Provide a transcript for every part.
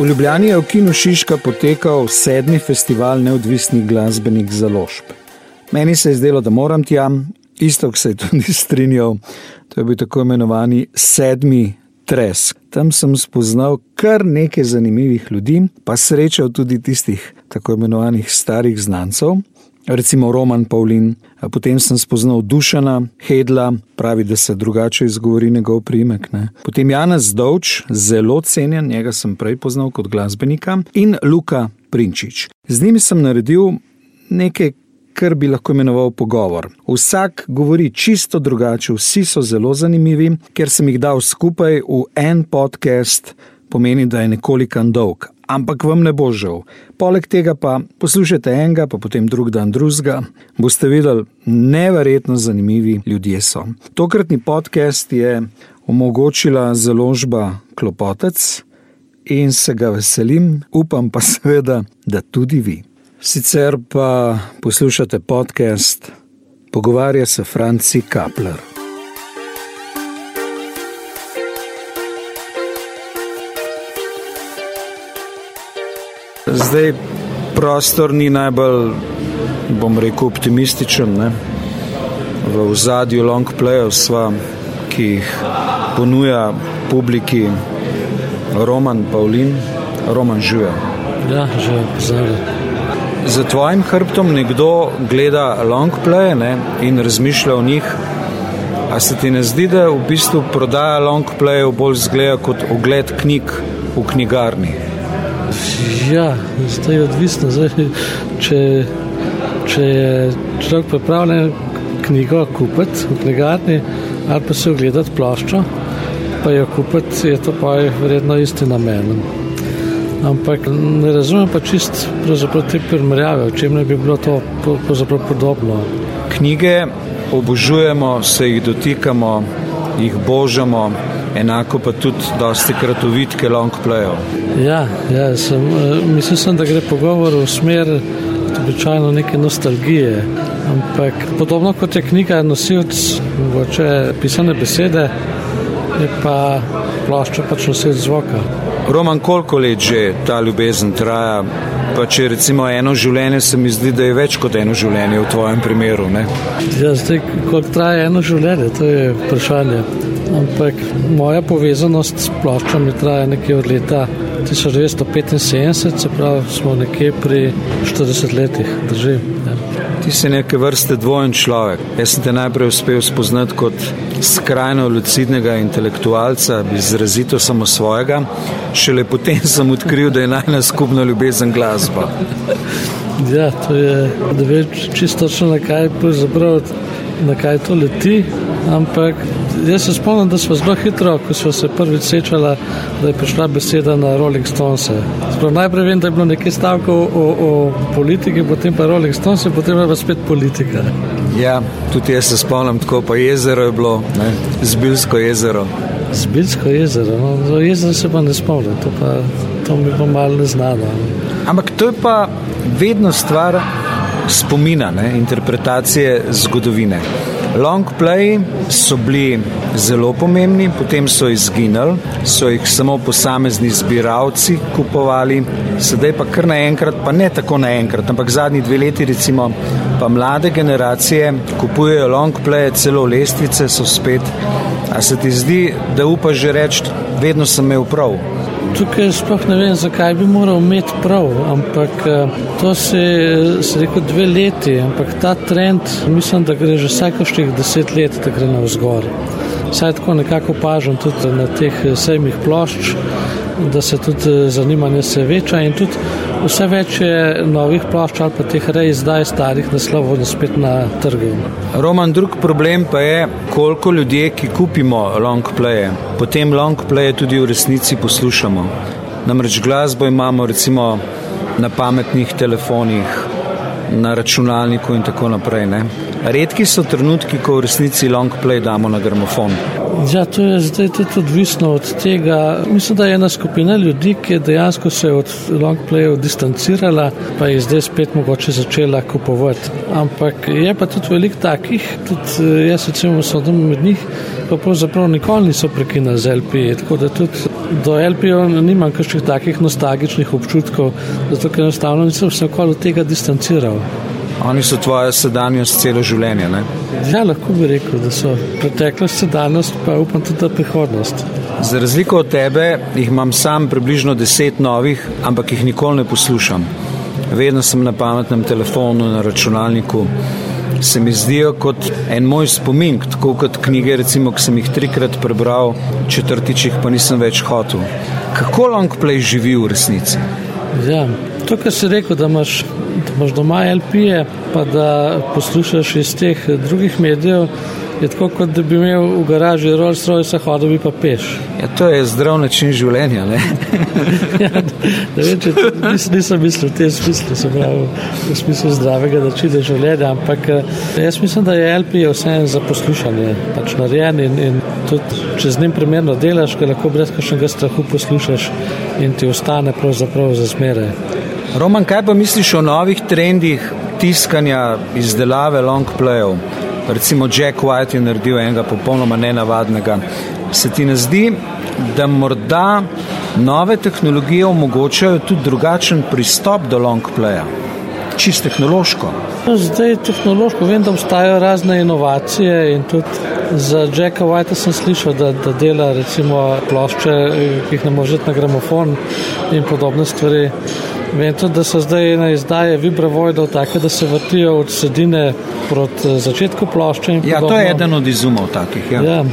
V Ljubljani je v Kinu Šiška potekal sedmi festival neodvisnih glasbenih založb. Meni se je zdelo, da moram tja, isto se je tudi strinjal. To je bil tako imenovani sedmi tres. Tam sem spoznal kar nekaj zanimivih ljudi, pa srečal tudi tistih tako imenovanih starih znancev recimo Roman Pavlin, potem sem spoznal Dušana Hedla, pravi, da se drugače izgovori njegov primek. Ne. Potem Janez Dovč, zelo cenjen, njega sem prej poznal kot glasbenika, in Luka Prinčič. Z njimi sem naredil nekaj, kar bi lahko imenoval pogovor. Vsak govori čisto drugače, vsi so zelo zanimivi, ker sem jih dal skupaj v en podcast, pomeni, da je nekoliko dolg ampak vam ne bo žal. Poleg tega pa poslušajte enega, pa potem drug dan drugega, boste videli, neverjetno zanimivi ljudje so. Tokratni podcast je omogočila založba Klopotec in se ga veselim, upam pa seveda, da tudi vi. Sicer pa poslušate podcast, pogovarja se Franci Kapler. Zdaj, prostor ni najbolj, bom rekel, optimističen. Ne? V zadju long playov, ki jih ponuja publiki Roman Pavlin, Roman Žive. Ja, že pozorno. Za tvojim hrbtom nekdo gleda long play ne, in razmišlja o njih. A se ti ne zdi, da v bistvu prodaja long play bolj zgleda kot ogled knjig v knjigarni? Ja, zdaj je odvisno. Zdaj, če, če je človek pripravljen knjigo kupiti v knjigarni ali pa se ogledati ploščo, pa jo kupiti, je to pa je vredno isti namen. Ampak ne razumem pa čist te primerjave, o čem ne bi bilo to podobno. Knjige obožujemo, se jih dotikamo, jih božamo enako pa tudi dosti krat uvidke long playov. Ja, ja sem, eh, mislim, sem, da gre pogovor v smer običajno neke nostalgije. Ampak podobno kot je knjiga nosilc mogoče pisane besede, je pa plošča pač nosilc zvoka. Roman, koliko let že ta ljubezen traja? Pa če recimo eno življenje, se mi zdi, da je več kot eno življenje v tvojem primeru. Ja, zdaj, koliko traja eno življenje, to je vprašanje ampak moja povezanost s ploščami traja nekje od leta 1975, se pravi, smo nekje pri 40 letih, drži. Ti si neke vrste dvojen človek. Jaz sem te najprej uspel spoznati kot skrajno lucidnega intelektualca, izrazito samo svojega, šele potem sem odkril, da je najna skupna ljubezen glasba. Ja, to je, da veš čisto na kaj, na kaj to leti, ampak Jaz se spomnim, da smo zelo hitro, ko smo se prvič srečali, da je prišla beseda na Rolling Stones. Sprav, najprej vem, da je bilo nekaj stavkov o, o politiki, potem pa Rolling Stones, potem pa spet politika. Ja, tudi jaz se spomnim, tako pa jezero je bilo, ne? Zbilsko jezero. Zbilsko jezero, no, za jezero se pa ne spomnim, to, pa, to mi pa malo ne znano. Ampak to je pa vedno stvar spomina, ne? interpretacije zgodovine. Long play so bili zelo pomembni, potem so izginili, so jih samo posamezni zbiralci kupovali, sedaj pa kar naenkrat, pa ne tako naenkrat, ampak zadnji dve leti, recimo, pa mlade generacije kupujejo long play, celo lestvice so spet. A se ti zdi, da upaš že reči, vedno sem imel prav? Tukaj sploh ne vem, zakaj bi moral imeti prav, ampak eh, to se je rekel dve leti, ampak ta trend, mislim, da gre že vsakoštih deset let, da gre na vzgor. Saj tako nekako pažam tudi na teh eh, sejmih plošč, da se tudi eh, zanimanje se veča in tudi vse več je novih plošč ali pa teh rej zdaj starih naslovov spet na trgu. Roman, drug problem pa je, koliko ljudje, ki kupimo long playe, potem long playe tudi v resnici poslušamo. Namreč glasbo imamo recimo na pametnih telefonih, na računalniku in tako naprej. Ne? Redki so trenutki, ko v resnici long play damo na gramofon. Ja, to je zdaj tudi odvisno od tega. Mislim, da je ena skupina ljudi, ki je dejansko se od long playov distancirala, pa je zdaj spet mogoče začela kupovati. Ampak je pa tudi veliko takih, tudi eh, jaz recimo sem med njih, pa pravzaprav nikoli niso prekinili z LP. Tako da tudi do LP-ov nimam kakšnih takih nostalgičnih občutkov, zato ker enostavno nisem se okoli tega distanciral. Oni so tvoja sedanjost celo življenje. Ne? Ja, lahko bi rekel, da so preteklost, sedanjost, pa upam tudi prihodnost. Za razliko od tebe jih imam sam približno deset novih, ampak jih nikoli ne poslušam. Vedno sem na pametnem telefonu, na računalniku. Se mi zdijo kot en moj spomin, tako kot knjige, recimo, ki sem jih trikrat prebral, četrtič jih pa nisem več hotel. Kako long play živi v resnici? Ja, to, kar si rekel, da imaš da imaš doma LP-je, pa da poslušaš iz teh drugih medijev, je tako, kot da bi imel v garaži Rolls Royce, hodil bi pa peš. Ja, to je zdrav način življenja. ja, da, vem, če, nis, nisem mislil v tem smislu, se pravi, v smislu zdravega načina življenja, ampak eh, jaz mislim, da je LP vse za poslušanje, pač narejen in, in tudi, če z njim primerno delaš, ga lahko brez kakšnega strahu poslušaš in ti ostane pravzaprav za zmeraj. Roman, kaj pa misliš o novih trendih tiskanja izdelave long playov? Recimo Jack White je naredil enega popolnoma nenavadnega. Se ti ne zdi, da morda nove tehnologije omogočajo tudi drugačen pristop do long playa? Čist tehnološko. No, zdaj tehnološko vem, da obstajajo razne inovacije in tudi za Jacka Whitea sem slišal, da, da dela plošče, ki jih ne može na gramofon in podobne stvari. Vem tudi, da so zdaj na izdaje vibravoidov take, da se vrtijo od sredine proti eh, začetku plošče. Ja, to je eden od izumov takih. Ja. Ja.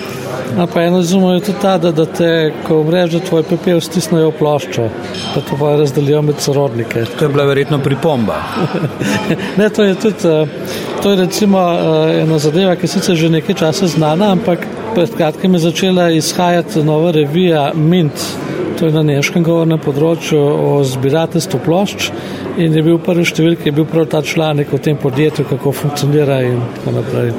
No, pa eno izumov je tudi ta, da, da te, ko umreš, da tvoj pepel stisnejo v ploščo, pa to pa razdelijo med sorodnike. To je bila verjetno pripomba. ne, to je tudi, eh, to je recimo eh, ena zadeva, ki sicer že nekaj časa znana, ampak pred kratkim je začela izhajati nova revija Mint. To je na nemškem govornem področju o zbirateljstvu plošč in je bil prvi številk, je bil prav ta članek o tem podjetju, kako funkcionira in tako naprej.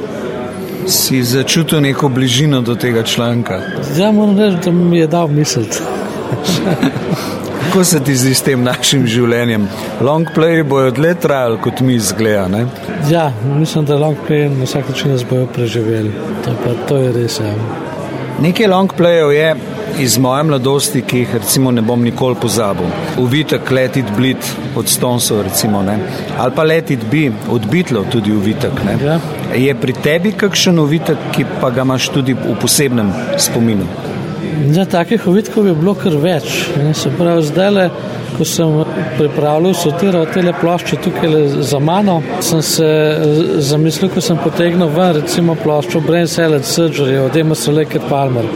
Si začutil neko bližino do tega članka? Ja, moram reči, da mi je dal misliti. Kako se ti zdi s tem našim življenjem? Long play bojo dlje trajali, kot mi izgleda. Ja, mislim, da long play na vsak način nas bojo preživeli. To, pa, to je res. Ja. Nekaj long playov je, iz moje mladosti, ki jih recimo ne bom nikoli pozabil. Uvitek Let it bleed od Stonesov, recimo, ne? ali pa Let it be od Beatlov, tudi uvitek. Ja. Je pri tebi kakšen uvitek, ki pa ga imaš tudi v posebnem spominu? Ja, takih uvitkov je bilo kar več. Se pravi, zdaj le ko sem pripravljal, sortiral te plošče tukaj za mano, sem se eh, zamislil, ko sem potegnil ven recimo ploščo Brain Salad Surgery od Emerson Lake Palmer.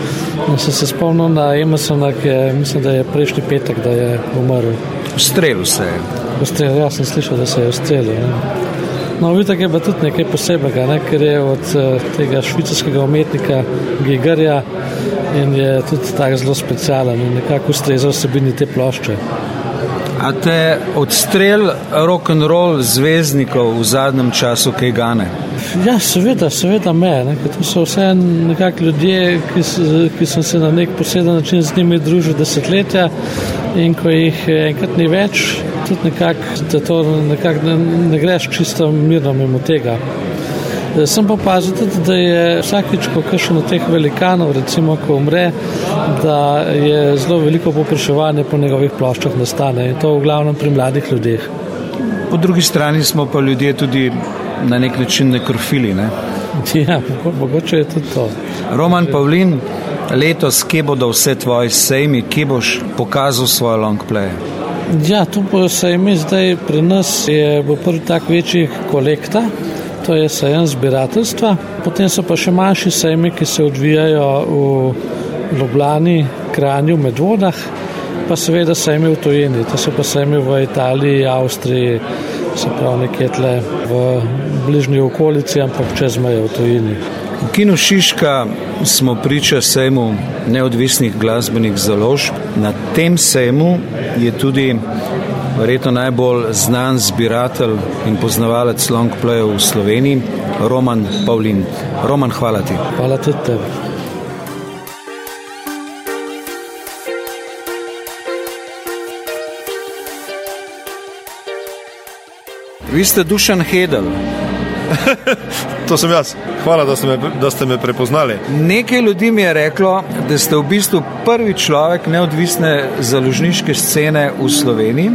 In sem se spomnil na Emersona, ki je, mislim, da je prejšnji petek, da je umrl. Ustrelil se je. Ustrelil, ja sem slišal, da se je ustrelil. No, vidite, je pa tudi nekaj posebnega, ne? ker je od uh, tega švicarskega umetnika Gigarja in je tudi tako zelo specialen in nekako ustreza vsebini te plošče. A te odstrel rock and roll zvezdnikov v zadnjem času kaj gane? Ja, seveda, seveda me. Ne, to so vse nekakšni ljudje, ki, ki sem se na nek poseben način z njimi družil desetletja in ko jih enkrat ni več, tudi nekako nekak ne, ne greš čisto mirno mimo tega. Sem pa opazil tudi, da je vsakič, ko kakšen od teh velikanov, recimo, ko umre, da je zelo veliko popraševanje po njegovih ploščah nastane in to v glavnem pri mladih ljudeh. Po drugi strani smo pa ljudje tudi na nek način nekrofili. Ne? Ja, mogoče je tudi to. Roman Pavlin, letos, kje bodo vse tvoje sejmi, kje boš pokazal svoje long play? Ja, tu bo sejmi zdaj pri nas, je bo prvi tak večji kolekta to je sejem zbirateljstva. Potem so pa še manjši sejmi, ki se odvijajo v Ljubljani, Kranju, Medvodah, pa seveda sejmi v Tojeni. To so pa sejmi v Italiji, Avstriji, se pravi nekje tle v bližnji okolici, ampak čez meje v Tojeni. V Kinu Šiška smo priča sejmu neodvisnih glasbenih založb. Na tem sejmu je tudi verjetno najbolj znan zbiratelj in poznavalec longplayov v Sloveniji, Roman Pavlin. Roman, hvala ti. Hvala tudi tebi. Vi ste Dušan Hedel. to sem jaz. Hvala, da ste, me, da ste me prepoznali. Nekaj ljudi mi je reklo, da ste v bistvu prvi človek neodvisne založniške scene v Sloveniji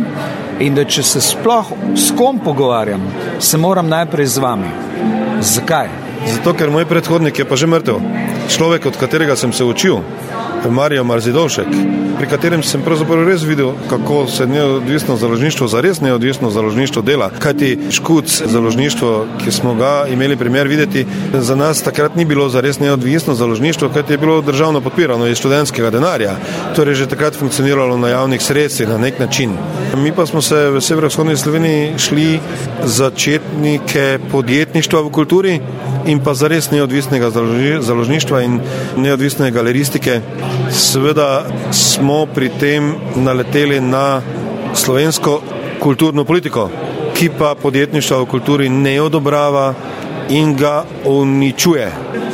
in da če se sploh s kom pogovarjam, se moram najprej z vami. Zakaj? Zato, ker moj predhodnik je pa že mrtev. Človek, od katerega sem se učil, Marijo Marzidovšek, pri katerem sem pravzaprav res videl, kako se neodvisno založništvo, za res neodvisno založništvo dela. Kajti škuc založništvo, ki smo ga imeli primer videti, za nas takrat ni bilo za res neodvisno založništvo, kajti je bilo državno podpirano iz študentskega denarja. Torej že takrat funkcioniralo na javnih sredstvih na nek način. Mi pa smo se v severovzhodni Sloveniji šli začetnike podjetništva v kulturi in pa za res neodvisnega založništva in neodvisne galeristike. Seveda smo pri tem naleteli na slovensko kulturno politiko, ki pa podjetništva v kulturi ne odobrava in ga uničuje.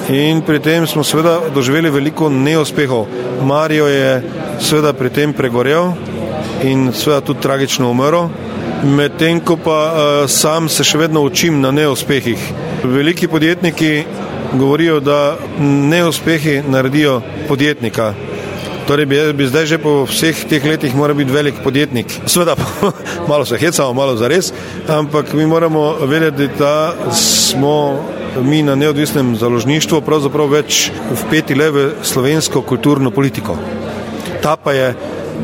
In pri tem smo seveda doživeli veliko neuspehov. Marijo je seveda pri tem pregorel in seveda tudi tragično umrl, medtem ko pa uh, sam se še vedno učim na neuspehih. Veliki podjetniki govorijo, da neuspehi naredijo podjetnika. Torej bi, bi zdaj že po vseh teh letih moral biti velik podjetnik. Sveda, malo se hecamo, malo za res, ampak mi moramo vedeti, da smo mi na neodvisnem založništvu pravzaprav več vpeti le v slovensko kulturno politiko. Ta pa je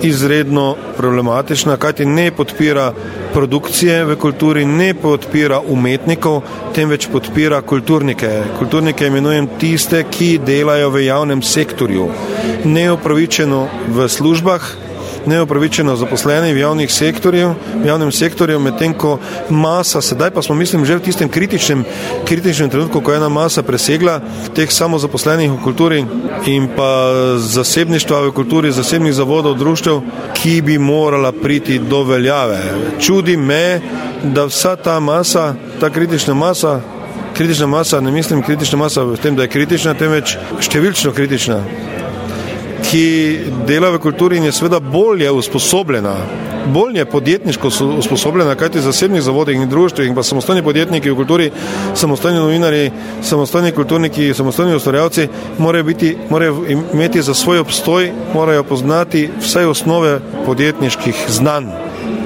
izredno problematična, kajti ne podpira produkcije v kulturi, ne podpira umetnikov, temveč podpira kulturnike. Kulturnike imenujem tiste, ki delajo v javnem sektorju, neopravičeno v službah, neopravičeno zaposleni v, sektorju, v javnem sektorju, medtem ko masa, sedaj pa smo mislim že v tistem kritičnem, kritičnem trenutku, ko je ena masa presegla teh samozaposlenih v kulturi in pa zasebništva v kulturi, zasebnih zavodov, društev, ki bi morala priti do veljave. Čudi me, da vsa ta masa, ta kritična masa, kritična masa, ne mislim kritična masa v tem, da je kritična, temveč številčno kritična ki dela v kulturi in je seveda bolje usposobljena, bolje podjetniško usposobljena, kajti zasebnih zavodih in društv in pa samostojni podjetniki v kulturi, samostojni novinari, samostojni kulturniki, samostojni ustvarjalci morajo, biti, morajo imeti za svoj obstoj, morajo poznati vse osnove podjetniških znanj.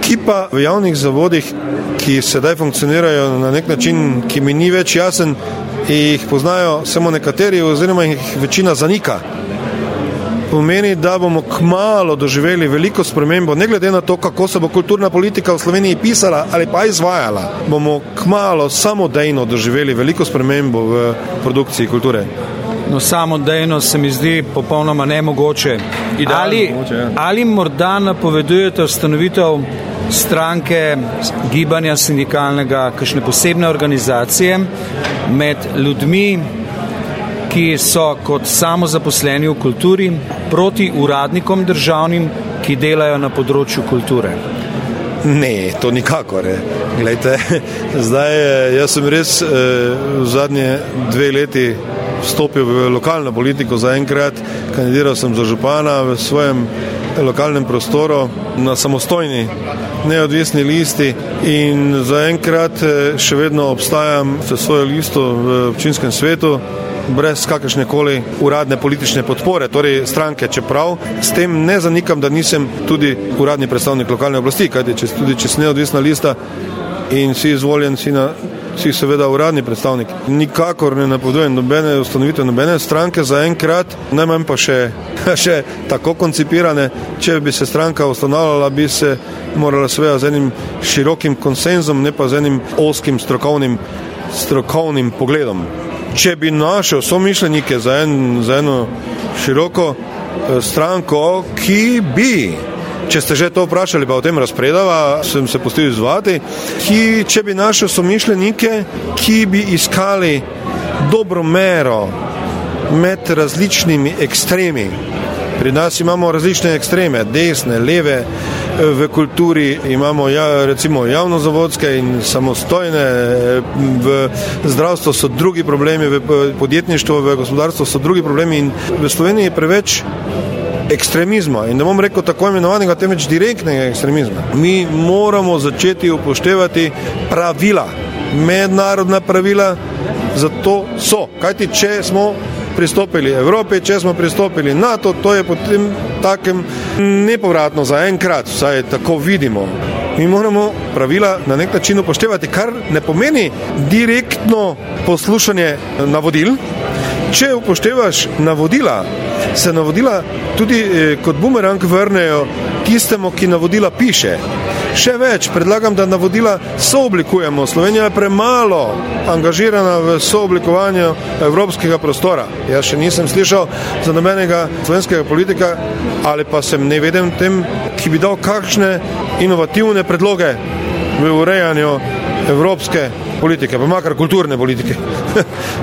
Ki pa v javnih zavodih, ki sedaj funkcionirajo na nek način, ki mi ni več jasen, jih poznajo samo nekateri, oziroma jih večina zanika pomeni, da bomo kmalo doživeli veliko spremembo, ne glede na to, kako se bo kulturna politika v Sloveniji pisala ali pa izvajala, bomo kmalo samodejno doživeli veliko spremembo v produkciji kulture. No, samodejno se mi zdi popolnoma nemogoče. Ali, mogoče, ja. ali morda napovedujete ustanovitev stranke, gibanja sindikalnega, kakšne posebne organizacije med ljudmi, ki so kot samozaposleni v kulturi proti uradnikom državnim, ki delajo na področju kulture. Ne, to nikakor. Glejte, zdaj, jaz sem res eh, v zadnje dve leti vstopil v lokalno politiko za enkrat, kandidiral sem za župana v svojem lokalnem prostoru na samostojni, neodvisni listi in za enkrat eh, še vedno obstajam s svojo listo v občinskem svetu brez kakršne koli uradne politične podpore, torej stranke, čeprav s tem ne zanikam, da nisem tudi uradni predstavnik lokalne oblasti, kajti če, tudi če si neodvisna lista in si izvoljen, si, na, si seveda uradni predstavnik. Nikakor ne napovedujem nobene ustanovitve, nobene stranke za enkrat, najmanj pa še, še tako koncipirane, če bi se stranka ustanavljala, bi se morala seveda z enim širokim konsenzom, ne pa z enim oskim strokovnim, strokovnim pogledom če bi našel somišljenike za, en, za eno široko eh, stranko, ki bi, če ste že to vprašali, pa o tem razpredava, sem se pustil izvati, ki, če bi našel somišljenike, ki bi iskali dobro mero med različnimi ekstremi, Pri nas imamo različne ekstreme, desne, leve, v kulturi imamo ja, recimo javnozavodske in samostojne, v zdravstvu so drugi problemi, v podjetništvu, v gospodarstvu so drugi problemi in v Sloveniji je preveč ekstremizma in ne bom rekel tako imenovanega, temveč direktnega ekstremizma. Mi moramo začeti upoštevati pravila, mednarodna pravila, zato so. Kajti, če smo pristopili Evropi, če smo pristopili NATO, to je potem takem nepovratno za enkrat, vsaj tako vidimo. Mi moramo pravila na nek način upoštevati, kar ne pomeni direktno poslušanje navodil. Če upoštevaš navodila, se navodila tudi eh, kot bumerang vrnejo tistemu, ki navodila piše. Še več, predlagam, da navodila sooblikujemo. Slovenija je premalo angažirana v sooblikovanju evropskega prostora. Jaz še nisem slišal za nobenega slovenskega politika ali pa sem ne vedem tem, ki bi dal kakšne inovativne predloge v urejanju evropske politike, pa makar kulturne politike.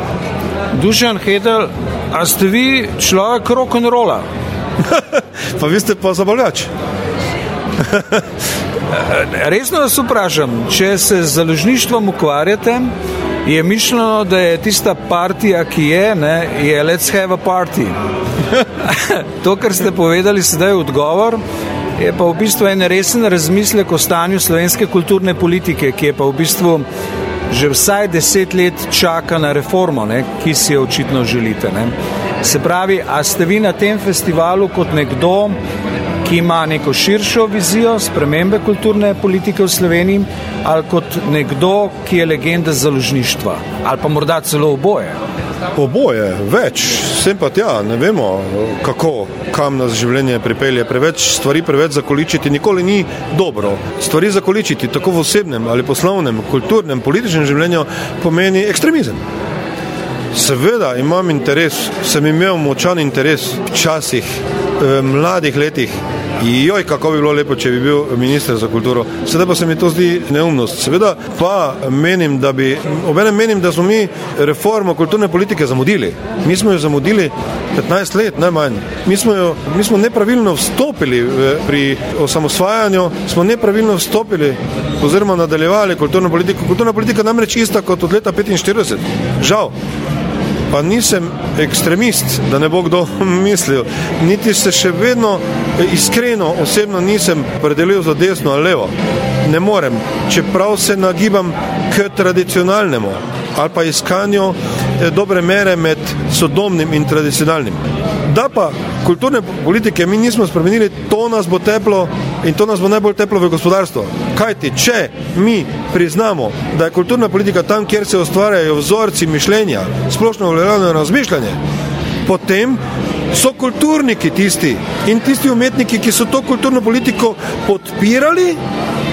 Dušan Hedel, a ste vi človek rock'n'rolla? pa vi ste pa zabavljač. Resno vas vprašam, če se z založništvom ukvarjate, je mišljeno, da je tista partija, ki je, ne, je let's have a party. to, kar ste povedali, sedaj je odgovor. Je pa v bistvu en resen razmislek o stanju slovenske kulturne politike, ki je pa v bistvu že vsaj deset let čaka na reformo, ne, ki si jo očitno želite. Ne. Se pravi, a ste vi na tem festivalu kot nekdo, ki ima neko širšo vizijo spremembe kulturne politike v Sloveniji, ali kot nekdo, ki je legenda založništva, ali pa morda celo oboje. Oboje, več, sem pa tja, ne vemo, kako, kam nas življenje pripelje. Preveč stvari, preveč zakoličiti, nikoli ni dobro. Stvari zakoličiti, tako v osebnem ali poslovnem, kulturnem, političnem življenju, pomeni ekstremizem. Seveda imam interes, sem imel močan interes včasih, v mladih letih, Joj, kako bi bilo lepo, če bi bil minister za kulturo. Sedaj pa se mi to zdi neumnost. Seveda pa menim, da bi, obenem menim, da smo mi reformo kulturne politike zamudili. Mi smo jo zamudili 15 let, najmanj. Mi smo, jo, mi smo nepravilno vstopili pri osamosvajanju, smo nepravilno vstopili oziroma nadaljevali kulturno politiko. Kulturna politika namreč ista kot od leta 45. Žal pa nisem ekstremist, da ne bo kdo mislil, niti se še vedno iskreno osebno nisem predelil za desno ali levo. Ne morem, čeprav se nagibam k tradicionalnemu ali pa iskanju eh, dobre mere med sodobnim in tradicionalnim. Da pa kulturne politike mi nismo spremenili, to nas bo teplo in to nas bo najbolj teplo v gospodarstvo. Kajti, če mi priznamo, da je kulturna politika tam, kjer se ustvarjajo vzorci mišljenja, splošno uveljavljeno razmišljanje, potem so kulturniki tisti in tisti umetniki, ki so to kulturno politiko podpirali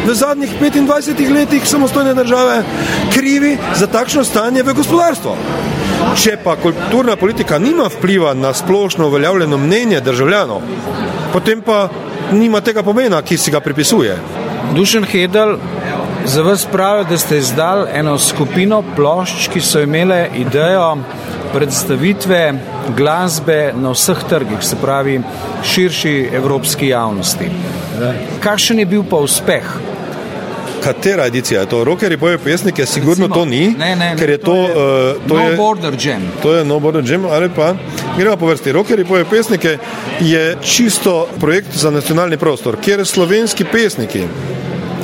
v zadnjih 25 letih samostojne države, krivi za takšno stanje v gospodarstvu. Če pa kulturna politika nima vpliva na splošno uveljavljeno mnenje državljanov, potem pa nima tega pomena, ki si ga pripisuje. Dušen Hedel, za vas pravi, da ste izdali eno skupino plošč, ki so imele idejo predstavitve glasbe na vseh trgih, se pravi širši evropski javnosti. Kakšen je bil pa uspeh? Katera edicija je to? Rokeri pojejo pesnike, sigurno Recimo, to ni, ne, ne, ne, ker je to, to je uh, to No je, Border Jam. To je No Border Jam, ali pa gremo po vrsti. Rokeri pojejo pesnike je čisto projekt za nacionalni prostor, kjer slovenski pesniki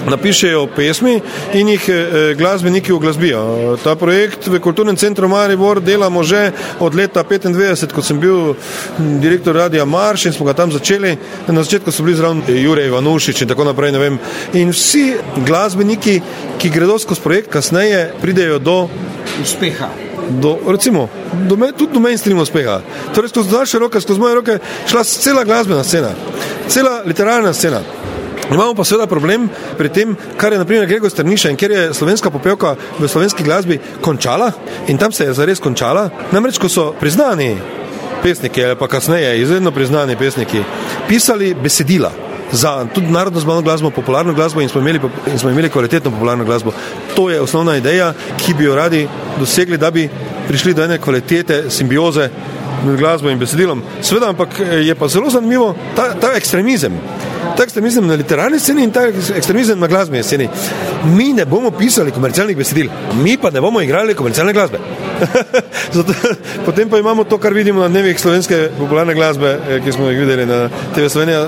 napišejo pesmi in jih eh, glasbeniki uglasbijo. Ta projekt v Kulturnem centru Maribor delamo že od leta 95, ko sem bil direktor Radia Marš in smo ga tam začeli. Na začetku so bili zraven Jure Ivanušič in tako naprej. In vsi glasbeniki, ki gredo skozi projekt, kasneje pridejo do uspeha. Do, recimo, do me, tudi do mainstream uspeha. Torej, skozi naše roke, skozi moje roke, šla cela glasbena scena, cela literarna scena. Imamo pa seveda problem pri tem, kar je naprimer Gregor Strniša in kjer je slovenska popevka v slovenski glasbi končala in tam se je zares končala. Namreč, ko so priznani pesniki ali pa kasneje izredno priznani pesniki pisali besedila za tudi narodno zbavno glasbo, popularno glasbo in smo, imeli, in smo imeli kvalitetno popularno glasbo. To je osnovna ideja, ki bi jo radi dosegli, da bi prišli do ene kvalitete, simbioze med glasbo in besedilom. Sveda, ampak je pa zelo zanimivo ta, ta ekstremizem. Ta ekstremizem na literarni sceni in ta ekstremizem na glasbeni sceni. Mi ne bomo pisali komercialnih besedil, mi pa ne bomo igrali komercialne glasbe. Zato, potem pa imamo to, kar vidimo na dnevih slovenske popularne glasbe, eh, ki smo jih videli na TV Slovenija.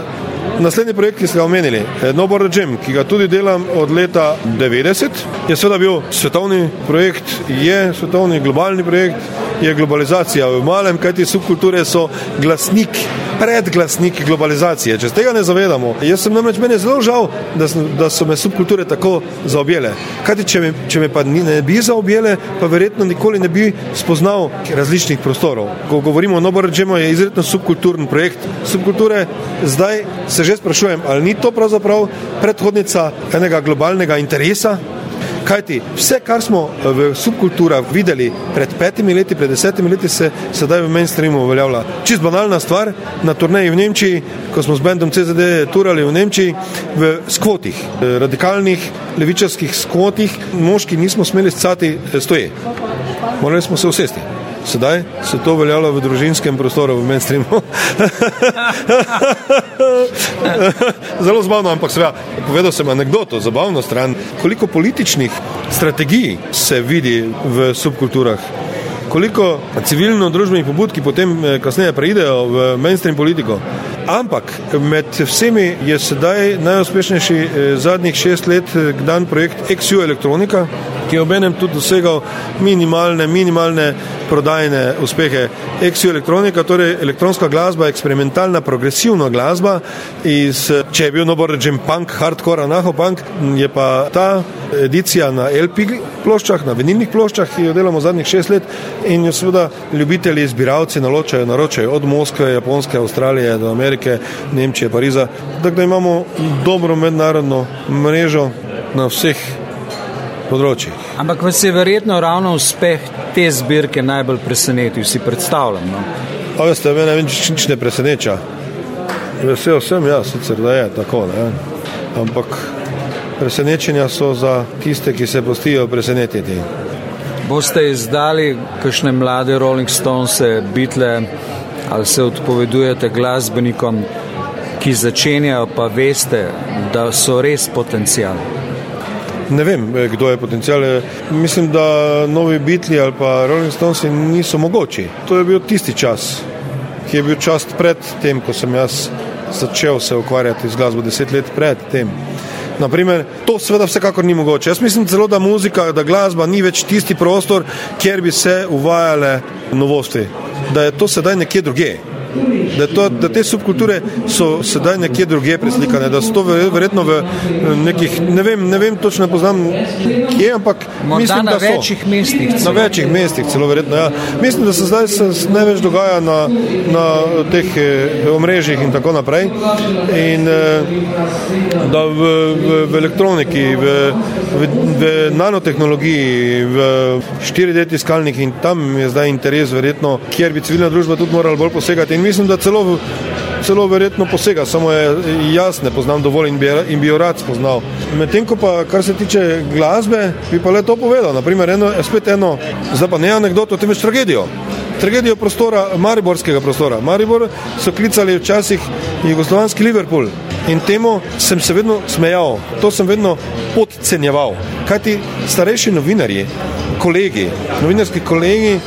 Naslednji projekt, ki ste ga omenili, Nobor Jam, ki ga tudi delam od leta 90, je seveda bil svetovni projekt, je svetovni globalni projekt, je globalizacija v malem, kajti subkulture so glasnik predglasnik globalizacije. Če se tega ne zavedamo, jaz sem namreč meni zelo žal, da, da so me subkulture tako zaobjele. Kaj ti, če, če me pa ne bi zaobjele, pa verjetno nikoli ne bi spoznal različnih prostorov. Ko govorimo o Noborečemu, je izredno subkulturni projekt. Subkulture zdaj se že sprašujem, ali ni to pravzaprav predhodnica enega globalnega interesa, Kajti vse, kar smo v subkulturah videli pred petimi leti, pred desetimi leti, se sedaj v mainstreamu uveljavlja. Čist banalna stvar, na turneji v Nemčiji, ko smo z bendom CZD turali v Nemčiji, v skvotih, radikalnih, levičarskih skvotih, moški nismo smeli scati stoje. Morali smo se usesti. Sedaj se to veljalo v družinskem prostoru, v mainstreamu. Zelo zabavno, ampak seveda, povedal sem anegdoto, zabavno stran, koliko političnih strategij se vidi v subkulturah. Koliko civilno-družbenih pobud, ki potem eh, kasneje preidejo v mainstream politiko. Ampak med vsemi je sedaj najuspešnejši eh, zadnjih šest let eh, dan projekt XU Elektronika, ki je obenem tudi dosegal minimalne, minimalne prodajne uspehe. XU Elektronika, torej elektronska glasba, eksperimentalna, progresivna glasba, iz, če je bil nobor rečen punk, hardcore, anahopunk, je pa ta edicija na LP ploščah, na vinilnih ploščah, ki jo delamo zadnjih šest let in jo seveda ljubitelji, zbiralci naločajo, naročajo od Moskve, Japonske, Avstralije do Amerike, Nemčije, Pariza. Tako da imamo dobro mednarodno mrežo na vseh področjih. Ampak vas je verjetno ravno uspeh te zbirke najbolj presenetil, si predstavljam. No? A veste, mene nič ne preseneča. Vesel sem, ja, sicer da je tako, ne? ampak presenečenja so za tiste, ki se postijo presenetiti. Boste izdali kakšne mlade Rolling Stones, Beatle ali se odpovedujete glasbenikom, ki začenjajo, pa veste, da so res potencijal? Ne vem, kdo je potencijal. Mislim, da novi Beatles ali pa Rolling Stones niso mogoči. To je bil tisti čas, ki je bil čas pred tem, ko sem jaz začel se ukvarjati z glasbo, deset let pred tem. Naprimer, to seveda vsekakor ni mogoče. Jaz mislim celo, da muzika, da glasba ni več tisti prostor, kjer bi se uvajale novosti, da je to sedaj nekje drugje da, to, da te subkulture so sedaj nekje druge preslikane, da so to verjetno v nekih, ne vem, ne vem točno poznam, kje, ampak Morda mislim, da so. Na večjih mestih. Celo. Na večjih mestih, celo verjetno, ja. Mislim, da se zdaj se največ dogaja na, na teh eh, omrežjih in tako naprej. In eh, da v, v, v elektroniki, v, v, v nanotehnologiji, v 4D tiskalnik in tam je zdaj interes verjetno, kjer bi civilna družba tudi morala bolj posegati. In mislim, da celo, celo verjetno posega, samo je jaz ne poznam dovolj in bi, in bi jo rad spoznal. Medtem ko pa, kar se tiče glasbe, bi pa le to povedal. Naprimer, eno, spet eno, zdaj pa ne anegdoto, temveč tragedijo. Tragedijo prostora, mariborskega prostora. Maribor so klicali včasih jugoslovanski Liverpool in temu sem se vedno smejal, to sem vedno podcenjeval. Kaj ti starejši novinarji, kolegi, novinarski kolegi,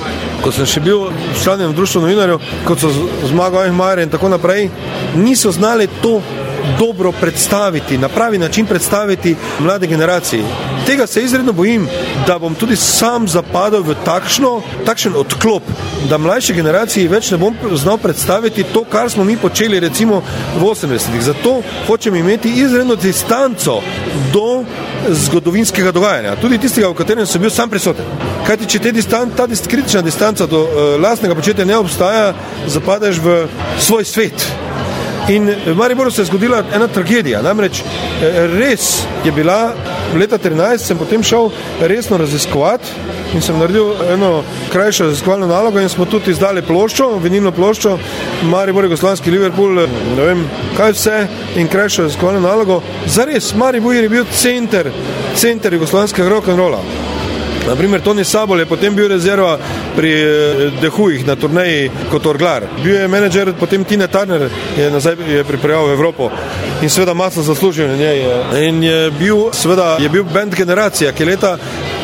ko sem še bil član društva novinarjev, kot so zmagali Majer in tako naprej, niso znali to dobro predstaviti, na pravi način predstaviti mlade generacije. Tega se izredno bojim, da bom tudi sam zapadel v takšno, takšen odklop, da mlajši generaciji več ne bom znal predstaviti to, kar smo mi počeli recimo v 80-ih. Zato hočem imeti izredno distanco do zgodovinskega dogajanja, tudi tistega, v katerem sem bil sam prisoten. Kajti, če distan, ta dist, kritična distanca do uh, lastnega početja ne obstaja, zapadeš v svoj svet. In v Mariboru se je zgodila ena tragedija. Namreč eh, res je bila leta 13 sem potem šel resno raziskovati in sem naredil eno krajšo raziskovalno nalogo in smo tudi izdali ploščo, vinilno ploščo, Maribor, Jugoslavski Liverpool, ne vem kaj vse in krajšo raziskovalno nalogo. Zares, Maribor je bil center, center jugoslavskega rock and rolla. Naprimer, Tony Sabol je potem bil rezerva pri Dehujih na turneji kot orglar. Bil je menedžer, potem Tina Turner je nazaj je pripeljal v Evropo in seveda masno zaslužil na njej. In je bil, seveda, je bil band generacija, ki je leta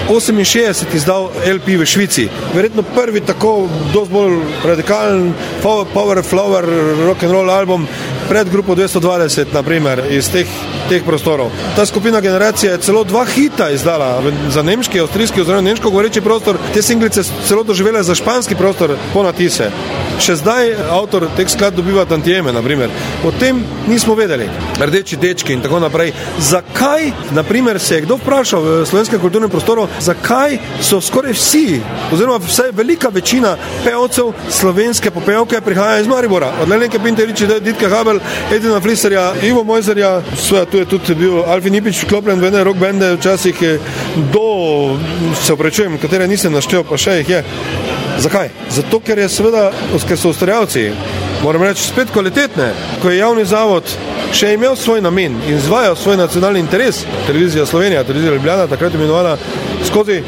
68 izdal LP v Švici. Verjetno prvi tako dosti bolj radikalen power flower rock and roll album pred grupo 220, naprimer, iz teh, teh prostorov. Ta skupina generacije je celo dva hita izdala za nemški, avstrijski oziroma nemško govoreči prostor. Te singlice celo doživele za španski prostor po natise. Še zdaj avtor teh skladb dobiva tantijeme, naprimer. O tem nismo vedeli. Rdeči dečki in tako naprej. Zakaj, naprimer, se je kdo vprašal v slovenskem kulturnem prostoru, zakaj so skoraj vsi, oziroma vsaj velika večina pevcev slovenske popevke prihaja iz Maribora. Od Lenke Pinteriči, Ditka Habel, Edina Fliserja, Ivo Mojzerja, sveda tu je tudi bil Alfi Nipič vklopljen v ene rock bende, včasih je do, se oprečujem, katere nisem naštel, pa še jih je. Zakaj? Zato, ker, seveda, ker so ustvarjalci, moram reči, spet kvalitetne. Ko je javni zavod še imel svoj namen in izvajal svoj nacionalni interes, televizija Slovenija, televizija Ljubljana, takrat imenovana skozi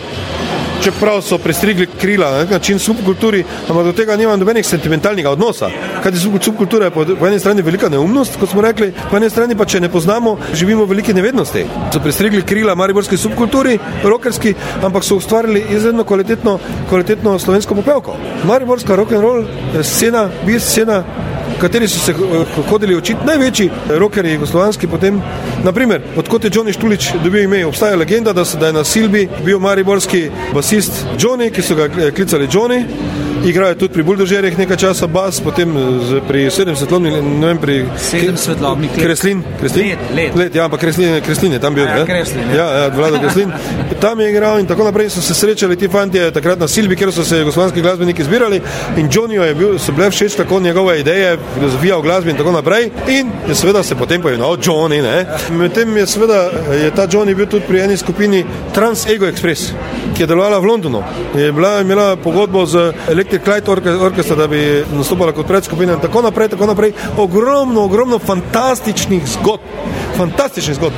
čeprav so prestrigli krila na nek način subkulturi, ampak do tega nima nobenih sentimentalnega odnosa. Kaj je subkultura? Je po, po eni strani velika neumnost, kot smo rekli, po eni strani pa, če ne poznamo, živimo v veliki nevednosti. So prestrigli krila mariborski subkulturi, rokerski, ampak so ustvarili izredno kvalitetno, kvalitetno slovensko popevko. Mariborska rock and roll scena, bi scena kateri so se hodili učiti največji rokerji jugoslovanski, potem, naprimer, odkot je Johnny Štulič dobil ime, obstaja legenda, da, se, da je na Silbi bil mariborski basist Johnny, ki so ga klicali Johnny. Igral je tudi pri Buldožerjih nekaj časa bas, potem pri 7 svetlobnih, ne vem, pri 7 svetlobnih Kreslin. Kreslin? Let, let. let. Ja, ampak Kreslin, Kreslin je tam bil. Ja, Kreslin, ja, ja, Vlado Kreslin. Tam je igral in tako naprej so se srečali ti fantje takrat na Silbi, kjer so se jugoslovanski glasbeniki zbirali in Johnny je bil, so bile všeč tako njegove ideje, filozofija v glasbi in tako naprej in je seveda se potem poimenoval Johnny, ne. Medtem je seveda, je ta Johnny bil tudi pri eni skupini Trans Ego Express, ki je delovala v Londonu. Je bila, imela pogodbo z Electric Light Orchestra, da bi nastopala kot predskupina in tako naprej, tako naprej. Ogromno, ogromno fantastičnih zgodb, fantastičnih zgodb.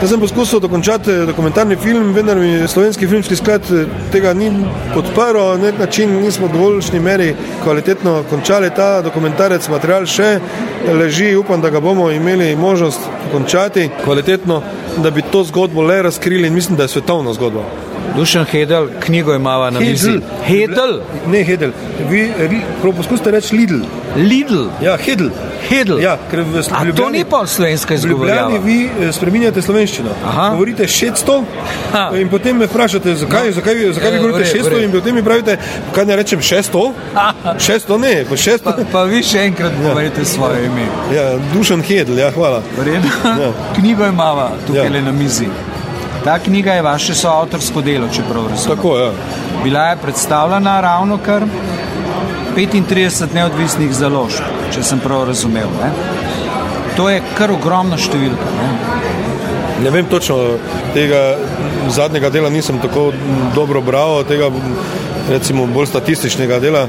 Jaz sem poskusil dokončati dokumentarni film, vendar mi slovenski filmski sklad tega ni podprl, na nek način nismo v dovoljšni meri kvalitetno končali ta dokumentarec, material še leži, upam, da ga bomo imeli možnost končati kvalitetno, da bi to zgodbo le razkrili in mislim, da je svetovna zgodba. Dušan Hedel, knjigo imava na mizi. Hedel? Ne Hedel, vi poskusite reči Lidl. Lidl? Ja, Hedel. Hedel. Ja, ker v A to ni pa slovenska izgovorjava? Vi spreminjate slovenščino. Aha. Govorite 600 Ha. in potem me vprašate, zakaj, zakaj, vi- zakaj vi Ja, govorite v redu, v 600 redu. in potem mi pravite, kaj ne rečem 600? 600 ne, pa 600. Pa, pa vi še enkrat povedite svoje ime. Ja, Dušan Hedel, ja, hvala. Ja. Knjigo imava tukaj Ja. ja. na mizi. Ta knjiga je vaše soavtorsko delo, če prav razumem. Tako, ja. Bila je predstavljena ravno kar 35 neodvisnih založb, če sem prav razumel. Ne? To je kar ogromna številka. Ne? Ne vem točno, tega zadnjega dela nisem tako dobro bral, tega recimo bolj statističnega dela,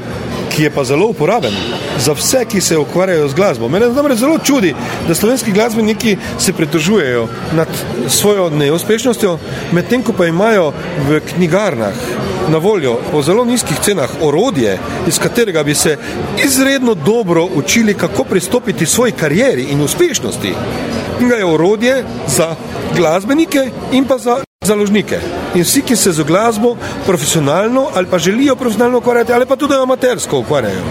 ki je pa zelo uporaben za vse, ki se ukvarjajo z glasbo. Mene namreč zelo čudi, da slovenski glasbeniki se pritožujejo nad svojo neuspešnostjo, medtem ko pa imajo v knjigarnah na voljo po zelo nizkih cenah orodje, iz katerega bi se izredno dobro učili, kako pristopiti svoji karieri in uspešnosti. Knjiga je orodje za glasbenike in pa za založnike. In vsi, ki se z glasbo profesionalno ali pa želijo profesionalno ukvarjati ali pa tudi amatersko ukvarjajo.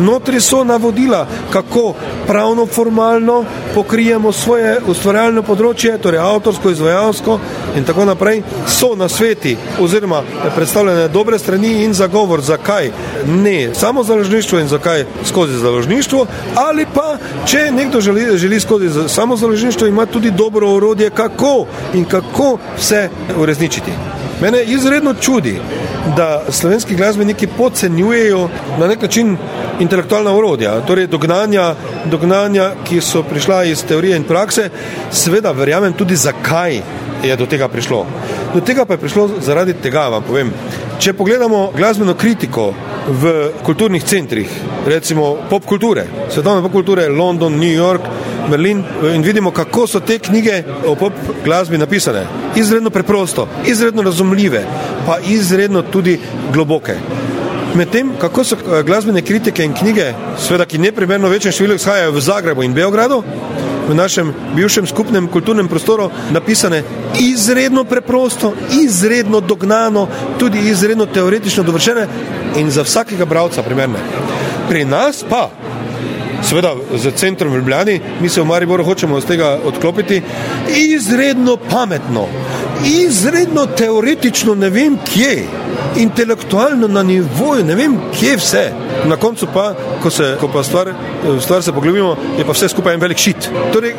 Notri so navodila, kako pravno, formalno pokrijemo svoje ustvarjalno področje, torej avtorsko, izvajalsko in tako naprej. So na sveti oziroma predstavljene dobre strani in zagovor, zakaj ne samo založništvo in zakaj skozi založništvo, ali pa če nekdo želi, želi skozi samo založništvo, ima tudi dobro orodje, kako in kako vse uresničiti. Mene izredno čudi, da slovenski glasbeniki podcenjujejo na nek način intelektualna urodja, torej dognanja, dognanja, ki so prišla iz teorije in prakse. Seveda verjamem tudi, zakaj je do tega prišlo. Do tega pa je prišlo zaradi tega, vam povem. Če pogledamo glasbeno kritiko v kulturnih centrih, recimo pop kulture, svetovne pop kulture, London, New York, Berlin in vidimo, kako so te knjige o pop glasbi napisane. Izredno preprosto, izredno razumljive, pa izredno tudi globoke. Medtem, kako so eh, glasbene kritike in knjige, seveda, ki neprimerno večjem številu izhajajo v Zagrebu in Beogradu, v našem bivšem skupnem kulturnem prostoru, napisane izredno preprosto, izredno dognano, tudi izredno teoretično dovršene in za vsakega bralca primerne. Pri nas pa seveda z centrom v Ljubljani, mi se v Mariboru hočemo iz tega odklopiti, izredno pametno, izredno teoretično, ne vem kje, intelektualno na nivoju, ne vem kje vse. Na koncu pa, ko se ko pa stvar, stvar se poglobimo, je pa vse skupaj en velik šit. Torej,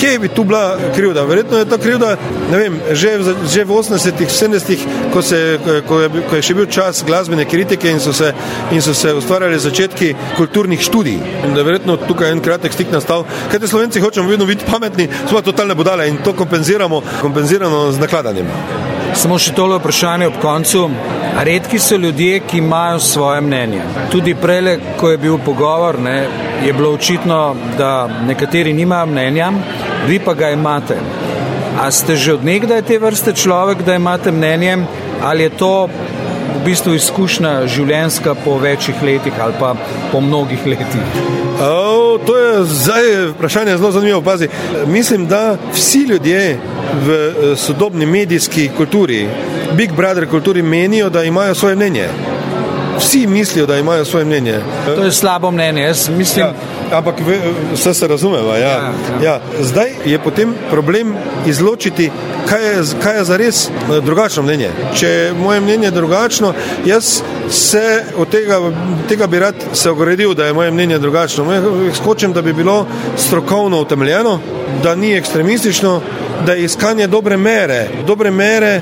kje bi tu bila krivda? Verjetno je ta krivda, ne vem, že, že v 80-ih, 70-ih, ko, ko, ko je še bil čas glasbene kritike in so se, in so se ustvarjali začetki kulturnih študij. In da je verjetno tukaj en kratek stik nastal. Kaj te slovenci hočemo vedno biti pametni, smo totalne budale in to kompenziramo, kompenziramo z nakladanjem. Samo še tole vprašanje ob koncu. Redki so ljudje, ki imajo svoje mnenje. Tudi prej, ko je bil pogovor, ne, je bilo očitno, da nekateri nimajo mnenja, vi pa ga imate. A ste že odnegdaj te vrste človek, da imate mnenje, ali je to v bistvu izkušnja življenjska po večjih letih ali pa po mnogih letih? O, to je zdaj vprašanje zelo zanimivo. Pazi. Mislim, da vsi ljudje v eh, sodobni medijski kulturi, Big Brother kulturi, menijo, da imajo svoje mnenje. Vsi mislijo, da imajo svoje mnenje. To je slabo mnenje. Jaz mislim, ja, ampak vse se razumeva. Ja. Ja, ja. Ja. Zdaj je potem problem izločiti, kaj je, kaj je za res eh, drugačno mnenje. Če je moje mnenje drugačno, jaz se od tega, tega bi rad se ogradil, da je moje mnenje drugačno. Skočim, da bi bilo strokovno utemeljeno, da ni ekstremistično, da je iskanje dobre mere. Dobre mere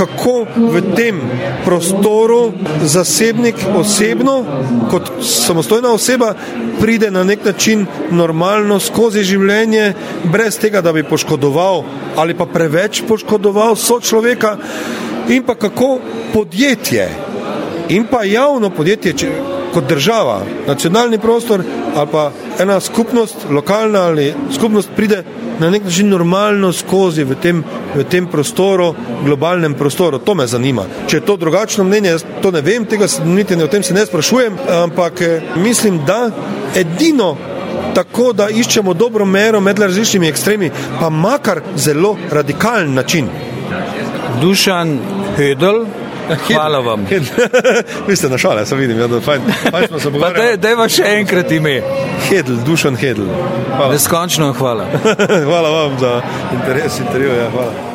kako v tem prostoru zasebnik osebno, kot samostojna oseba, pride na nek način normalno skozi življenje, brez tega, da bi poškodoval ali pa preveč poškodoval sočloveka, in pa kako podjetje in pa javno podjetje, če, kot država, nacionalni prostor ali pa ena skupnost, lokalna ali skupnost pride na nek način normalno skozi v tem, v tem prostoru, globalnem prostoru. To me zanima. Če je to drugačno mnenje, to ne vem, tega niti ne o tem se ne sprašujem, ampak eh, mislim, da edino tako, da iščemo dobro mero med različnimi ekstremi, pa makar zelo radikalen način. Dušan Hedel, Hvala vam. Vi ste na šale, sem vidim, ja, da fajn, fajn smo se pogovarjali. Daj pa še enkrat ime. Hedl, Dušan Hedl. Neskončno hvala. hvala vam za interes intervjuja. Hvala.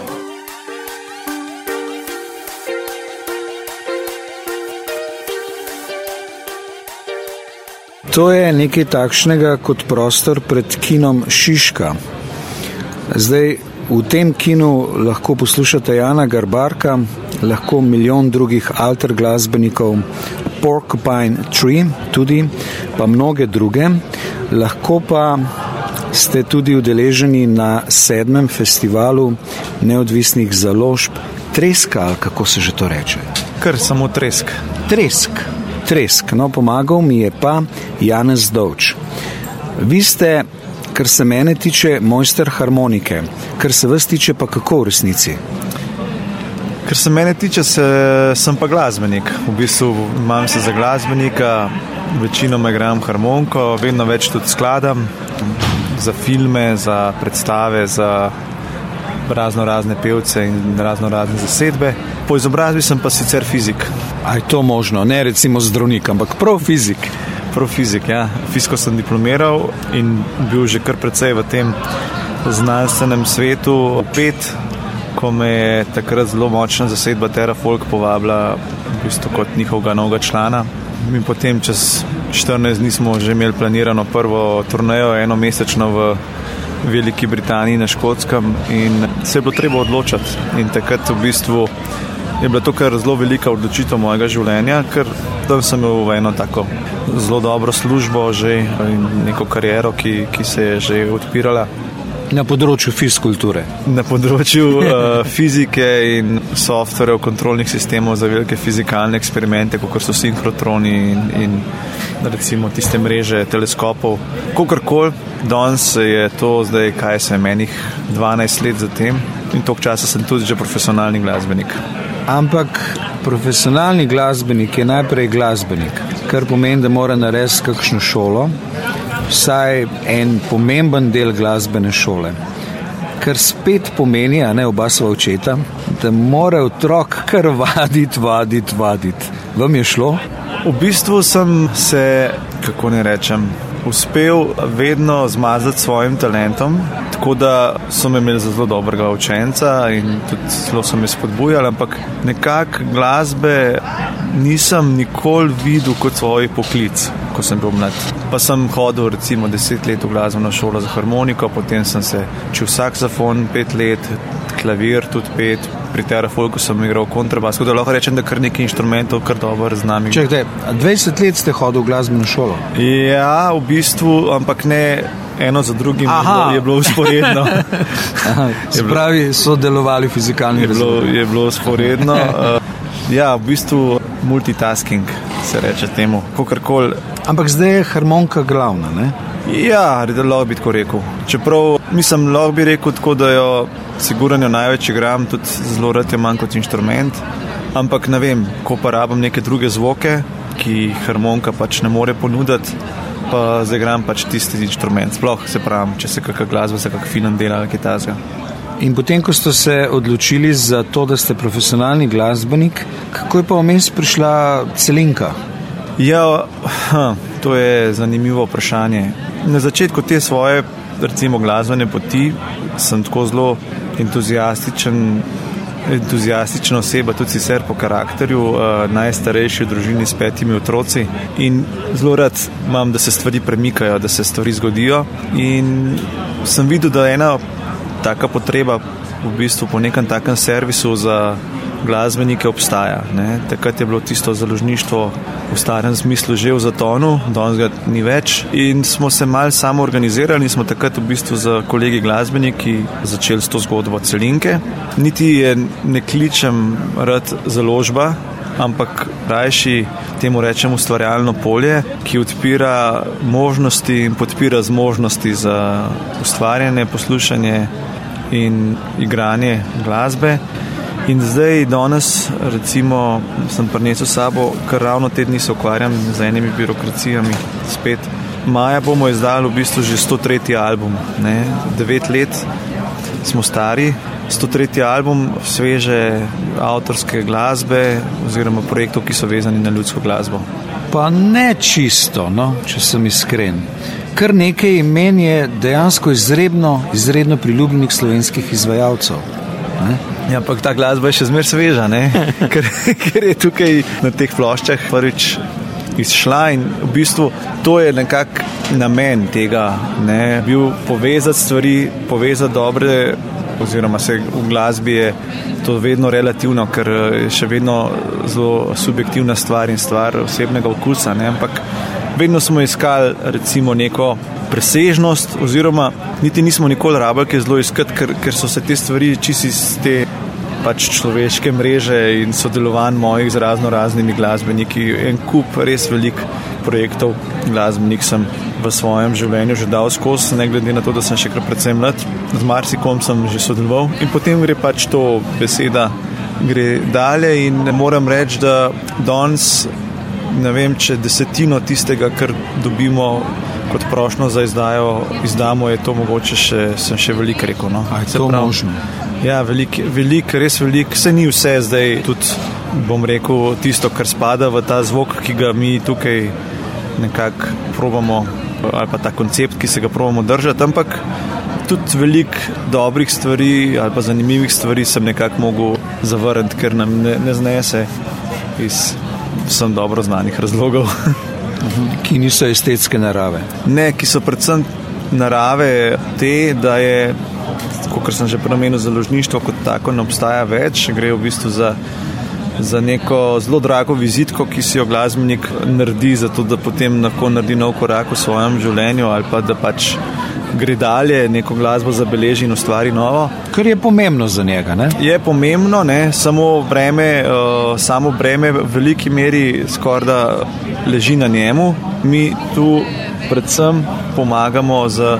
To je nekaj takšnega kot prostor pred kinom Šiška. Zdaj, v tem kinu lahko poslušate Jana Garbarka, lahko milijon drugih alter glasbenikov, Porcupine Tree, tudi pa mnoge druge, lahko pa ste tudi udeleženi na sedmem festivalu neodvisnih založb Treska, ali kako se že to reče? Kar samo Tresk. Tresk, Tresk, no pomagal mi je pa Janez Dovč. Vi ste, kar se mene tiče, mojster harmonike, kar se vas tiče, pa kako v resnici? Kar se mene tiče, se, sem pa glasbenik. V bistvu imam se za glasbenika, večinoma igram harmoniko, vedno več tudi skladam za filme, za predstave, za razno razne pevce in razno razne zasedbe. Po izobrazbi sem pa sicer fizik. A je to možno, ne recimo zdravnik, ampak prav fizik. Prav fizik, ja. Fisko sem diplomiral in bil že kar precej v tem znanstvenem svetu. Pet ko me je takrat zelo močna zasedba Terrafolk povabila v bistvu kot njihovega novega člana. In potem čez 14 dni smo že imeli planirano prvo turnejo, eno mesečno v Veliki Britaniji na Škotskem in se je bilo treba odločiti. In takrat v bistvu je bila to kar zelo velika odločitev mojega življenja, ker tam sem imel eno tako zelo dobro službo že neko kariero, ki, ki se je že odpirala. Na področju fizkulture. Na področju uh, fizike in softverjev, kontrolnih sistemov za velike fizikalne eksperimente, kot so sinhrotroni in, in recimo tiste mreže teleskopov. Kakorkoli, danes je to zdaj, kaj se je menih 12 let zatem in toliko časa sem tudi že profesionalni glasbenik. Ampak profesionalni glasbenik je najprej glasbenik, kar pomeni, da mora narediti kakšno šolo vsaj en pomemben del glasbene šole. Kar spet pomeni, a ne oba sva očeta, da mora otrok kar vaditi, vaditi, vaditi. Vam je šlo? V bistvu sem se, kako ne rečem, uspel vedno zmazati s svojim talentom, tako da so me imeli za zelo dobrega učenca in tudi zelo so me spodbujali, ampak nekako glasbe nisem nikoli videl kot svoj poklic, ko sem bil mlad. Pa sem hodil recimo deset let v glasbeno šolo za harmoniko, potem sem se učil saksofon pet let, klavir tudi pet, pri Terrafolku sem igral kontrabas, tako da lahko rečem, da kar nekaj inštrumentov, kar dobro znam. Čekajte, 20 let ste hodili v glasbeno šolo? Ja, v bistvu, ampak ne. Eno za drugim Aha. je bilo usporedno. Spravi so delovali fizikalni razvoj. Je bilo usporedno. ja, v bistvu multitasking se reče temu, kakorkoli. Ampak zdaj je harmonika glavna, ne? Ja, lahko bi tako rekel. Čeprav mislim, lahko bi rekel tako, da jo sigurno največ igram, tudi zelo rad je manj kot inštrument. Ampak ne vem, ko pa rabim neke druge zvoke, ki jih harmonika pač ne more ponuditi, pa zagram pač tisti inštrument. Sploh se pravim, če se kakšna glasba, se kakšen film dela kaj tasga. In potem, ko ste se odločili za to, da ste profesionalni glasbenik, kako je pa vmes prišla celinka? Ja, ha, to je zanimivo vprašanje na začetku te svoje, recimo, glasbene poti sem tako zelo entuzijastičen. Entuzijastična oseba, tudi sicer po karakterju, uh, najstarejši v družini s petimi otroci. In zelo rad imam, da se stvari premikajo, da se stvari zgodijo. In sem videl, da je ena taka potreba v bistvu po nekem takem servisu za glasbenike obstaja. Ne. Takrat je bilo tisto založništvo v starem smislu že v zatonu, danes ga ni več. In smo se mal samo organizirali in smo takrat v bistvu za kolegi glasbeniki začeli s to zgodbo celinke. Niti je ne kličem rad založba. Ampak rajši temu rečem ustvarjalno polje, ki odpira možnosti in podpira zmožnosti za ustvarjanje, poslušanje in igranje glasbe. In zdaj, danes, recimo, sem prinesel sabo, ker ravno te dni se ukvarjam z enimi birokracijami. Spet. Maja bomo izdali v bistvu že 103. album. Ne? Devet let smo stari, 103. album sveže avtorske glasbe oziroma projektov, ki so vezani na ljudsko glasbo. Pa ne čisto, no, če sem iskren. Kar nekaj imen je dejansko izredno, izredno priljubljenih slovenskih izvajalcev. Ja, ampak ta glasba je še zmeraj sveža, ker, ker je tukaj na teh ploščah prvič izšla in v bistvu to je nekako namen tega, ne, bil povezati stvari, povezati dobre. Oziroma, se v glasbi je to vedno relativno, ker je še vedno zelo subjektivna stvar in stvar osebnega okusa. Ne? Ampak vedno smo iskali, recimo, neko presežnost, oziroma niti nismo nikoli rabili, ki je zelo iskati, ker, ker so se te stvari čisto iz te pač človeške mreže in sodelovanj mojih z razno raznimi glasbeniki. En kup res velik projektov glasbenik sem v svojem življenju že dal skozi, ne glede na to, da sem še kar precej mlad. Z marsikom sem že sodeloval in potem gre pač to beseda. Gre dalje in moram reči, da danes ne vem, če desetino tistega, kar dobimo kot prošlo za izdajo, izdamo, je to mogoče še, sem še veliko rekel. No. Aj, to prav, možno. Ja, veliko, velik, res veliko, se ni vse zdaj, tudi bom rekel, tisto, kar spada v ta zvok, ki ga mi tukaj nekako probamo, ali pa ta koncept, ki se ga probamo držati. Ampak tudi veliko dobrih stvari ali pa zanimivih stvari sem nekako mogel zavrniti, ker nam ne, ne znese iz vsem dobro znanih razlogov. ki niso estetske narave. Ne, ki so predvsem narave te, da je, kot sem že premenil, založništvo kot tako ne obstaja več, gre v bistvu za za neko zelo drago vizitko, ki si jo glasbenik naredi, zato da potem lahko naredi nov korak v svojem življenju ali pa da pač gre dalje, neko glasbo zabeleži in ustvari novo. Kar je pomembno za njega. Ne? Je pomembno, ne? samo breme, uh, samo breme v veliki meri skoraj da leži na njemu. Mi tu predvsem pomagamo z.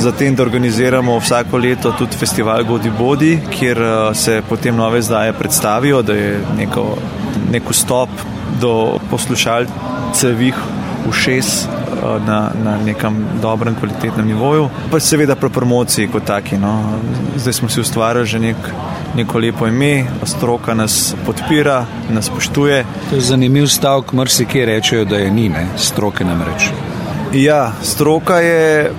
Zatem, da organiziramo vsako leto tudi festival Godi Bodi, kjer se potem nove zdaje predstavijo, da je neko, nek vstop do poslušalcevih ušes na, na nekem dobrem, kvalitetnem nivoju, pa seveda pri promociji kot taki. No. Zdaj smo si ustvarili že nek, neko lepo ime, stroka nas podpira, nas spoštuje. To je zanimiv stavek, mrsikje rečejo, da je ni, ne? stroke nam reče. Ja, stroka je.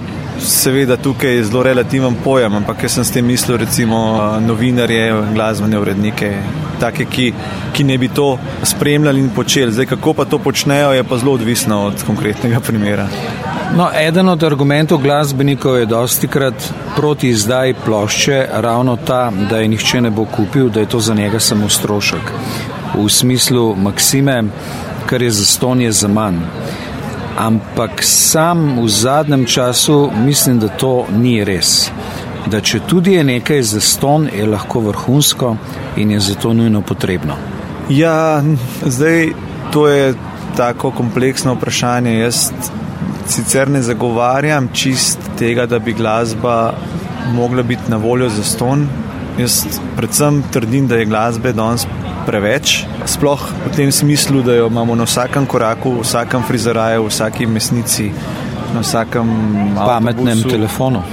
Seveda tukaj je zelo relativen pojem, ampak jaz sem s tem mislil recimo novinarje, glasbene urednike, take, ki, ki ne bi to spremljali in počeli. Zdaj, kako pa to počnejo, je pa zelo odvisno od konkretnega primera. No, eden od argumentov glasbenikov je dosti krat proti izdaji plošče ravno ta, da je nihče ne bo kupil, da je to za njega samo strošek. V smislu Maksime, kar je za ston, je za manj ampak sam v zadnjem času mislim, da to ni res. Da če tudi je nekaj za ston, je lahko vrhunsko in je zato nujno potrebno. Ja, zdaj to je tako kompleksno vprašanje. Jaz sicer ne zagovarjam čist tega, da bi glasba mogla biti na voljo za ston. Jaz predvsem trdim, da je glasbe danes preveč. Sploh v tem smislu, da jo imamo na vsakem koraku, v vsakem frizeraju, v vsaki mesnici, na vsakem pametnem avtobusu. telefonu.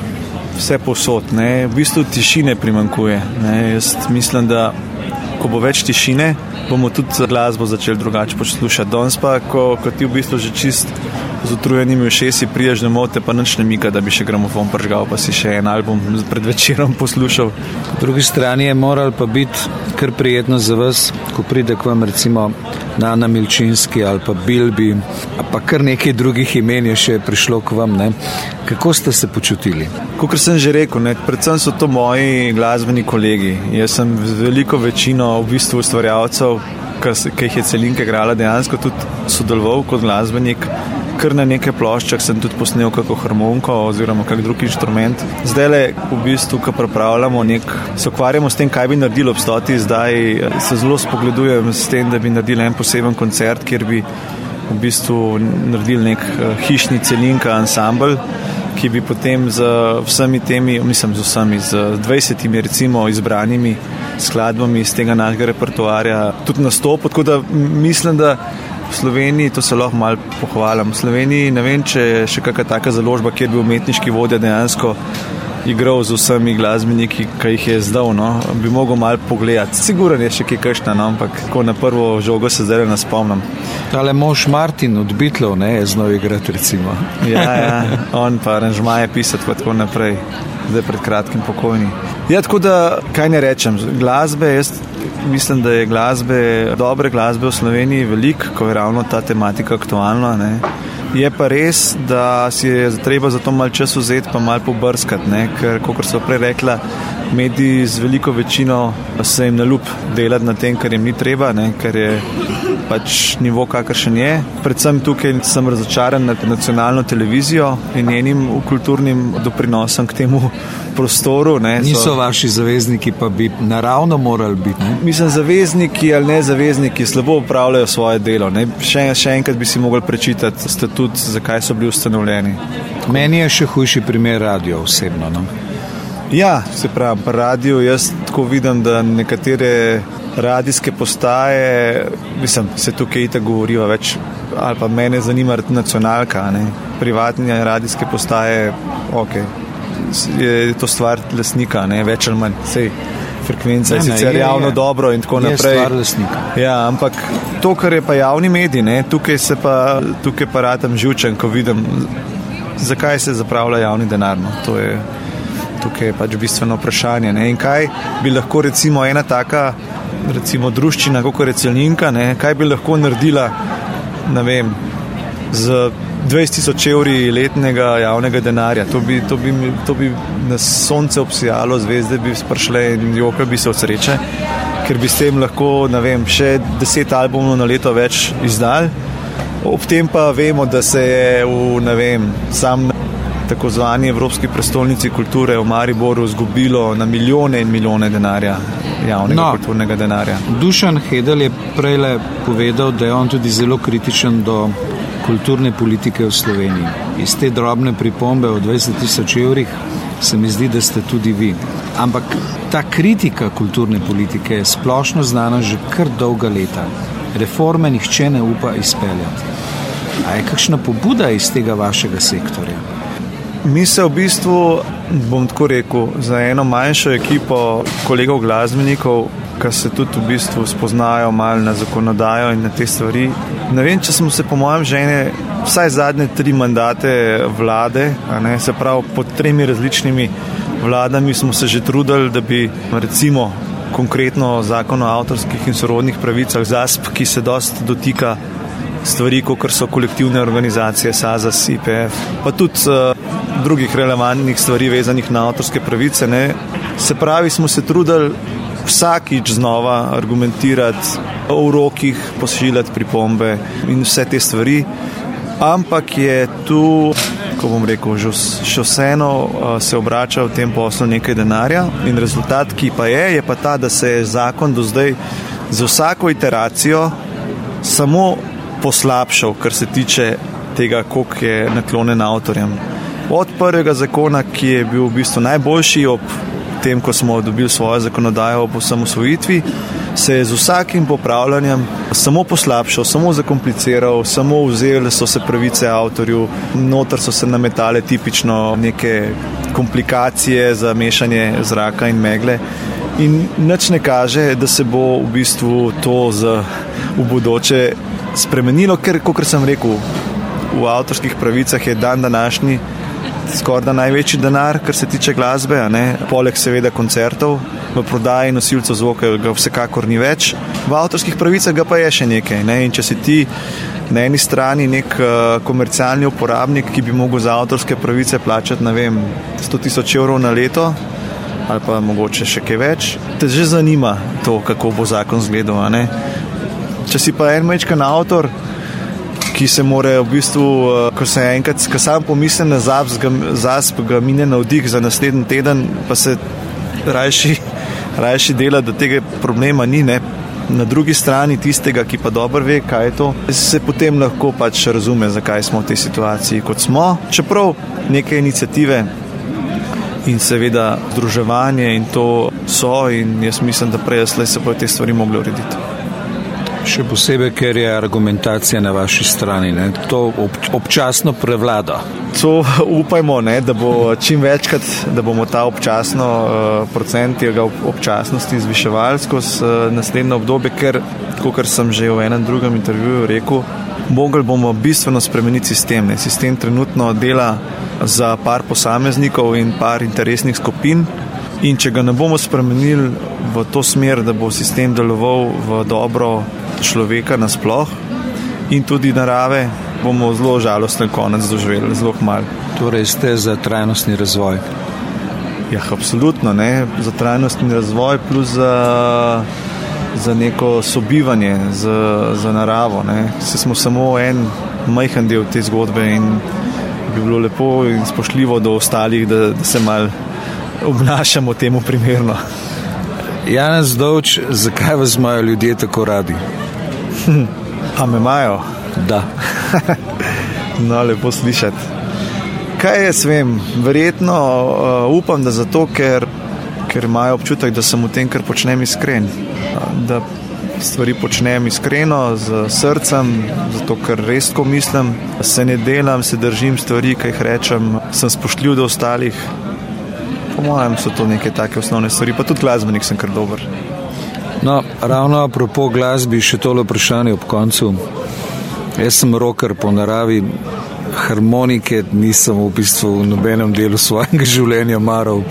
Vse posod, ne? v bistvu tišine primankuje. Ne? Jaz mislim, da ko bo več tišine, bomo tudi glasbo začeli drugače poslušati. Danes pa, ko, ko ti v bistvu že čist z utrujenimi ušesi priješ domov, te pa nič ne mika, da bi še gramofon pržgal, pa si še en album pred večerom poslušal. Po drugi strani je moral pa biti kar prijetno za vas, ko pride k vam recimo Nana Milčinski ali pa Bilbi, pa kar nekaj drugih imen je še prišlo k vam. Ne? Kako ste se počutili? Kot sem že rekel, ne, predvsem so to moji glasbeni kolegi. Jaz sem veliko večino v bistvu ustvarjalcev, ki jih je celinka igrala, dejansko tudi sodeloval kot glasbenik. Ker na nekaj ploščah sem tudi posnel kako harmoniko oziroma kak drug inštrument. Zdaj le v bistvu, ko pripravljamo nek, se ukvarjamo s tem, kaj bi naredili obstoti, zdaj se zelo spogledujem s tem, da bi naredili en poseben koncert, kjer bi v bistvu naredili nek hišni celinka ansambl, ki bi potem z vsemi temi, mislim z vsemi, z 20 recimo izbranimi skladbami iz tega našega repertoarja tudi nastopil. Tako da mislim, da v Sloveniji, to se lahko malo pohvalim, v Sloveniji ne vem, če je še kakšna taka založba, kjer bi umetniški vodja dejansko igral z vsemi glasbeniki, ki jih je zdal, no, bi mogel malo pogledati. Siguren je še kaj kašna, no, ampak ko na prvo žogo se zdaj ne spomnim. Tale mož Martin od Bitlov ne je znov igrati recimo. Ja, ja, on pa aranžmaje pisati pa tako naprej, zdaj pred kratkim pokojni. Ja, tako da, kaj ne rečem, glasbe, jaz mislim, da je glasbe, dobre glasbe v Sloveniji veliko, ko je ravno ta tematika aktualna. Ne. Je pa res, da si je treba za to malo čas vzeti, pa malo pobrskati, ker, kot so prej rekla, mediji z veliko večino se jim nalup delati na tem, kar jim ni treba, ne? ker je pač nivo, kakršen je. Predvsem tukaj sem razočaran nad nacionalno televizijo in njenim kulturnim doprinosom k temu prostoru. Ne, Niso so... vaši zavezniki, pa bi naravno morali biti. Ne? Mislim, zavezniki ali ne zavezniki slabo upravljajo svoje delo. Še, še enkrat bi si mogli prečitati statut, zakaj so bili ustanovljeni. Meni je še hujši primer radio osebno. No? Ja, se pravi, radiju jaz tako vidim, da nekatere radijske postaje, mislim, se tukaj ita govorijo več, ali pa mene zanima nacionalka, ne? privatne radijske postaje, ok, je to stvar lesnika, ne? več ali manj, sej. Frekvenca je sicer je, javno je. dobro in tako je naprej. Ja, ampak to, kar je pa javni medij, ne, tukaj se pa, tukaj pa ratam žučen, ko vidim, zakaj se zapravlja javni denar. No. To je tukaj je pač bistveno vprašanje. Ne. In kaj bi lahko recimo ena taka recimo druščina, kot je celninka, ne, kaj bi lahko naredila vem, z 20 tisoč evri letnega javnega denarja. To bi, to bi, to bi nas sonce obsijalo, zvezde bi sprašle in joka bi se od sreče. ker bi s tem lahko vem, še deset albumov na leto več izdal. Ob tem pa vemo, da se je v vem, sam tako zvani Evropski prestolnici kulture v Mariboru zgubilo na milijone in milijone denarja, javnega no, kulturnega denarja. Dušan Hedel je prej povedal, da je on tudi zelo kritičen do kulturne politike v Sloveniji. Iz te drobne pripombe o 20 tisoč evrih se mi zdi, da ste tudi vi. Ampak ta kritika kulturne politike je splošno znana že kar dolga leta. Reforme nihče ne upa izpeljati. A je kakšna pobuda iz tega vašega sektorja? Mi se v bistvu, bom tako rekel, za eno manjšo ekipo kolegov glasbenikov, ki se tudi v bistvu spoznajo malo na zakonodajo in na te stvari. Ne vem, če smo se po mojem žene vsaj zadnje tri mandate vlade, ne, se pravi pod tremi različnimi vladami smo se že trudili, da bi recimo konkretno zakon o avtorskih in sorodnih pravicah ZASP, ki se dost dotika stvari, kot so kolektivne organizacije, SAZAS, IPF, pa tudi uh, drugih relevantnih stvari vezanih na avtorske pravice. Ne. Se pravi, smo se trudili vsakič znova argumentirati o rokih, pošiljati pripombe in vse te stvari. Ampak je tu, ko bom rekel, še vseeno uh, se obrača v tem poslu nekaj denarja in rezultat, ki pa je, je pa ta, da se je zakon do zdaj za vsako iteracijo samo poslabšal, kar se tiče tega, koliko je naklonjen avtorjem. Od prvega zakona, ki je bil v bistvu najboljši ob tem, ko smo dobili svojo zakonodajo o osamosvojitvi, se je z vsakim popravljanjem samo poslabšal, samo zakompliciral, samo vzeli so se pravice avtorju, noter so se nametale tipično neke komplikacije za mešanje zraka in megle. In nič ne kaže, da se bo v bistvu to za v bodoče spremenilo, ker, kot sem rekel, v avtorskih pravicah je dan današnji skoraj da največji denar, kar se tiče glasbe, poleg seveda koncertov, v prodaji nosilcev zvoka ga vsekakor ni več, v avtorskih pravicah ga pa je še nekaj. Ne? In če si ti na eni strani nek uh, komercialni uporabnik, ki bi mogel za avtorske pravice plačati, ne vem, 100 tisoč evrov na leto. Ali pa mogoče še kaj več, te že zanima to, kako bo zakon izgledal. Če si pa en mečkan avtor, ki se more v bistvu, eh, ko se enkrat, ko sam pomislim na zasp, ga mine na vdih za naslednji teden, pa se rajši, rajši dela, da tega problema ni. Ne? Na drugi strani tistega, ki pa dobro ve, kaj je to, se potem lahko pač razume, zakaj smo v tej situaciji, kot smo. Čeprav neke inicijative in seveda združevanje in to so, in jaz mislim, da prej se bodo te stvari mogli urediti. Še posebej, ker je argumentacija na vaši strani, ne? to ob, občasno prevlada. To upajmo, ne? da bo čim večkrat, da bomo ta občasno uh, procent tega občasnosti zviševali skozi uh, naslednje obdobje, ker, kot sem že v enem drugem intervjuju rekel, mogli bomo bistveno spremeniti sistem. Ne? Sistem trenutno dela za par posameznikov in par interesnih skupin. In če ga ne bomo spremenili v to smer, da bo sistem deloval v dobro človeka nasploh in tudi narave, bomo zelo žalosten konec doživeli, zelo malo. Torej ste za trajnostni razvoj? Ja, absolutno ne. Za trajnostni razvoj plus za, za neko sobivanje z, z naravo. Se smo samo en majhen del te zgodbe in bi bilo lepo in spoštljivo do ostalih, da, da se mal obnašamo temu primerno. Janez Dovč, zakaj vas imajo ljudje tako radi? Pa me imajo. Da. no, lepo slišati. Kaj jaz vem, verjetno uh, upam, da zato, ker, ker imajo občutek, da sem v tem, kar počnem, iskren. Da stvari počnem iskreno, z srcem, zato ker res tako mislim, se ne delam, se držim stvari, kaj jih rečem, sem spoštljiv do ostalih. Po mojem, so to neke take osnovne stvari, pa tudi glasbenik sem kar dober. No, ravno apropo glasbi, še tole vprašanje ob koncu. Jaz sem roker po naravi, harmonike nisem v bistvu v nobenem delu svojega življenja maral.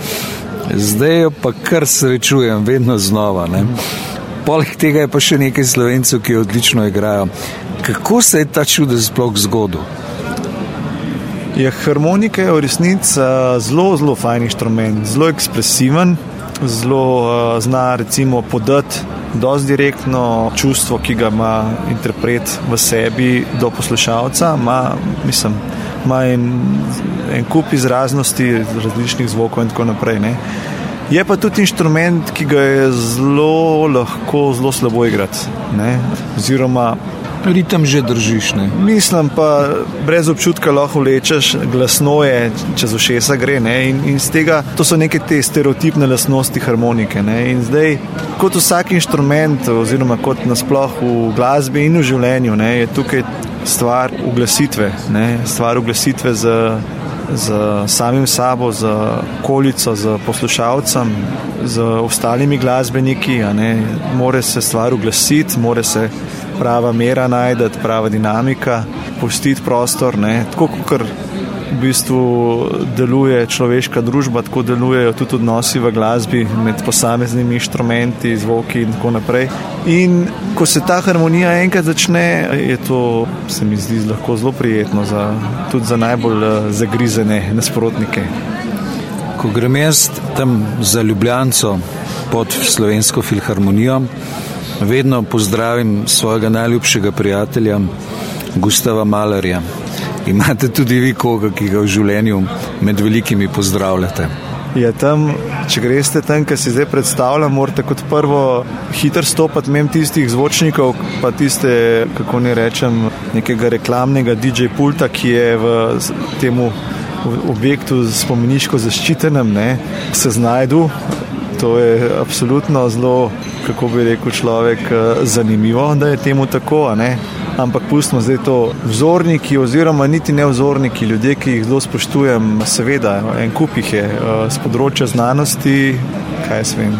Zdaj jo pa kar srečujem, vedno znova. Ne? Poleg tega je pa še nekaj slovencev, ki odlično igrajo. Kako se je ta čudež sploh zgodil? Je harmonika je v resnici zelo, zelo fajn inštrument, zelo ekspresiven zelo uh, zna recimo podati dosti direktno čustvo, ki ga ima interpret v sebi do poslušalca, ima, mislim, ima en, en kup izraznosti, različnih zvokov in tako naprej. Ne. Je pa tudi inštrument, ki ga je zelo lahko, zelo slabo igrati. Oziroma, ritem že držiš. Ne? Mislim pa, brez občutka lahko lečeš, glasno je, čez ušesa gre. In, in tega, to so neke te stereotipne lastnosti harmonike. Ne? In zdaj, kot vsak inštrument, oziroma kot nasplošno v glasbi in v življenju, ne? je tukaj stvar uglasitve, ne? stvar uglasitve z. Z samim sabo, z okolico, z poslušalcem, z ostalimi glasbeniki, mora se stvar uglasiti, mora se prava mera najdete, prava dinamika, pustiti prostor. Ne. Tako kot v bistvu deluje človeška družba, tako delujejo tudi odnosi v glasbi med posameznimi inštrumenti, zvoki in tako naprej. In ko se ta harmonija enkrat začne, je to, se mi zdi, lahko zelo prijetno za, tudi za najbolj eh, zagrizene nasprotnike. Ko grem jaz tam za Ljubljanco pod slovensko filharmonijo, vedno pozdravim svojega najljubšega prijatelja, Gustava Malerja. Imate tudi vi koga, ki ga v življenju med velikimi pozdravljate? Je tam, če greste tam, kar si zdaj predstavljam, morate kot prvo hitro stopiti mem tistih zvočnikov, pa tiste, kako ne rečem, nekega reklamnega DJ pulta, ki je v tem objektu spomeniško zaščitenem, ne, se znajdu. To je absolutno zelo kako bi rekel človek, eh, zanimivo, da je temu tako. Ampak pustimo zdaj to vzorniki, oziroma niti ne vzorniki, ljudje, ki jih zelo spoštujem, seveda, en kup jih je z eh, področja znanosti. Kaj jaz vem,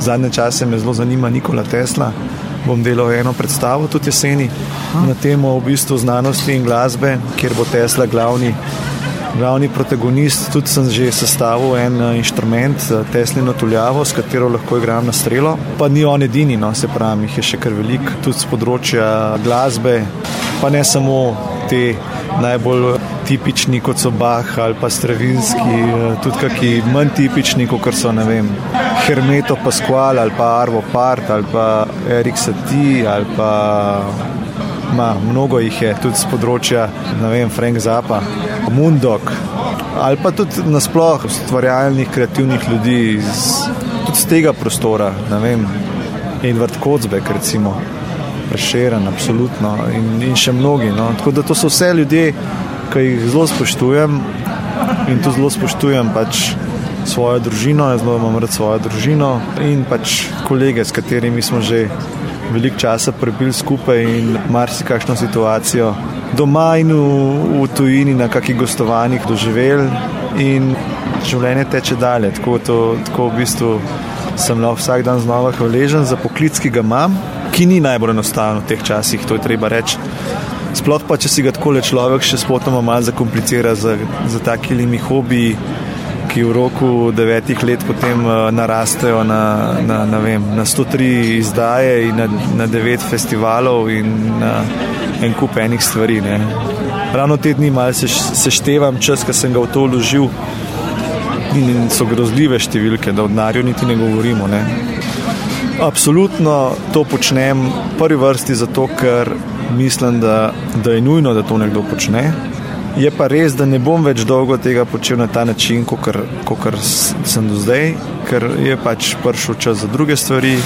zadnje čase me zelo zanima Nikola Tesla. Bom delal eno predstavo tudi jeseni na temo v bistvu znanosti in glasbe, kjer bo Tesla glavni glavni protagonist, tudi sem že sestavil en eh, inštrument, eh, Teslino tuljavo, s katero lahko igram na strelo. Pa ni on edini, no, se pravi, jih je še kar velik, tudi z področja glasbe, pa ne samo te najbolj tipični, kot so Bach ali pa Stravinski, eh, tudi kaki manj tipični, kot so ne vem. Hermeto Pasquale ali pa Arvo Part ali pa Erik Satie ali pa Ma, mnogo jih je tudi z področja, ne vem, Frank Zappa, Mundok ali pa tudi nasplošno ustvarjalnih, kreativnih ljudi iz, iz tega prostora, Edward Kocbek, recimo, Prešeren, absolutno in, in še mnogi. No. Tako da to so vse ljudje, ki jih zelo spoštujem in tu zelo spoštujem pač svojo družino, jaz zelo imam rad svojo družino in pač kolege, s katerimi smo že veliko časa prebili skupaj in marsikakšno situacijo doma in v, v tujini na kakih gostovanjih doživeli in življenje teče dalje. Tako, to, tako v bistvu sem lahko vsak dan znova hvaležen za poklic, ki ga imam, ki ni najbolj enostaven v teh časih, to je treba reči. Sploh pa, če si ga tako le človek še spotoma malo zakomplicira z, z takimi hobiji ki v roku devetih let potem uh, narastejo na, na, na, vem, na 103 izdaje in na, na 9 festivalov in na en kup enih stvari. Ne. Ravno te dni malo se, seštevam čas, ki sem ga v to vložil in so grozljive številke, da o denarju niti ne govorimo. Ne. Absolutno to počnem v prvi vrsti zato, ker mislim, da, da je nujno, da to nekdo počne. Je pa res, da ne bom več dolgo tega počel na ta način, kot sem do zdaj, ker je pač prišel čas za druge stvari,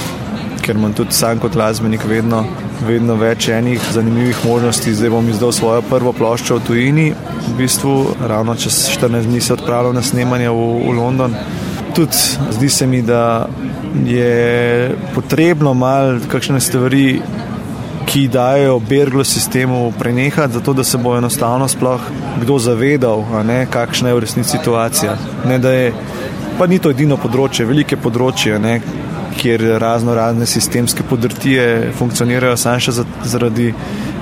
ker imam tudi sam kot glasbenik vedno, vedno več enih zanimivih možnosti. Zdaj bom izdal svojo prvo ploščo v tujini, v bistvu ravno čez 14 dni se odpravljam na snemanje v, v London. Tudi zdi se mi, da je potrebno malo kakšne stvari ki dajo Berglo sistemu prenehati, zato da se bo enostavno sploh kdo zavedal, ne, kakšna je v resnici situacija. Ne, je, pa ni to edino področje, velike področje, ne, kjer razno razne sistemske podrtije funkcionirajo samo še zaradi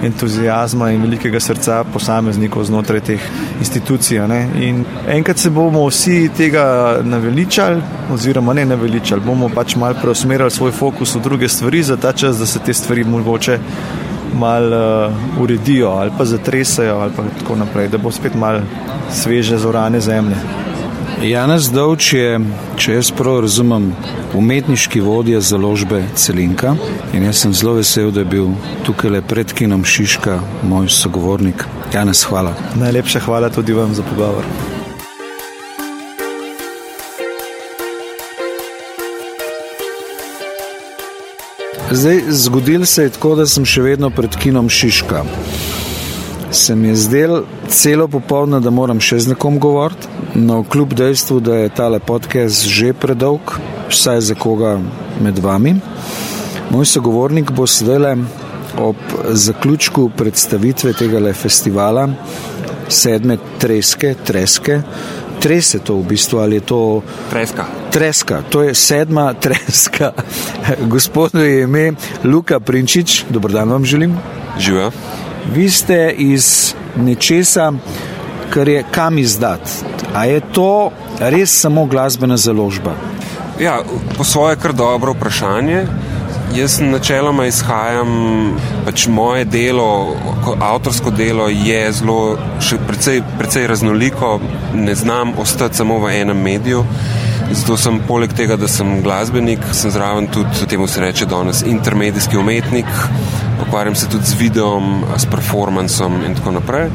entuzijazma in velikega srca posameznikov znotraj teh institucij. Enkrat se bomo vsi tega naveličali, oziroma ne naveličali, bomo pač mal preusmerili svoj fokus v druge stvari, za ta čas, da se te stvari mogoče mal uh, uredijo ali pa zatresajo ali pa tako naprej, da bo spet mal sveže zorane zemlje. Janez Dovč je, če jaz prav razumem, umetniški vodja založbe Celinka in jaz sem zelo vesel, da je bil tukaj le pred kinom Šiška, moj sogovornik. Janez, hvala. Najlepša hvala tudi vam za pogovor. Zdaj, zgodil se je tako, da sem še vedno pred kinom Šiška. Se mi je zdel celo popoldne, da moram še z nekom govoriti, no kljub dejstvu, da je ta podcast že predolg, vsaj za koga med vami. Moj sogovornik bo sedaj ob zaključku predstavitve tega festivala, sedme treske, treske, trese to v bistvu ali je to. Treska. Treska, to je sedma treska. Gospodu je ime Luka Prinčič, dobrodan vam želim. Živijo. Vi ste iz nečesa, kar je kam izdat. A je to res samo glasbena založba? Ja, po svoje kar dobro vprašanje. Jaz načeloma izhajam, pač moje delo, avtorsko delo je zelo, še precej, precej raznoliko, ne znam ostati samo v enem mediju. Zato sem poleg tega, da sem glasbenik, sem zraven tudi temu se reče danes intermedijski umetnik, ukvarjam se tudi z videom, s performancem in tako naprej.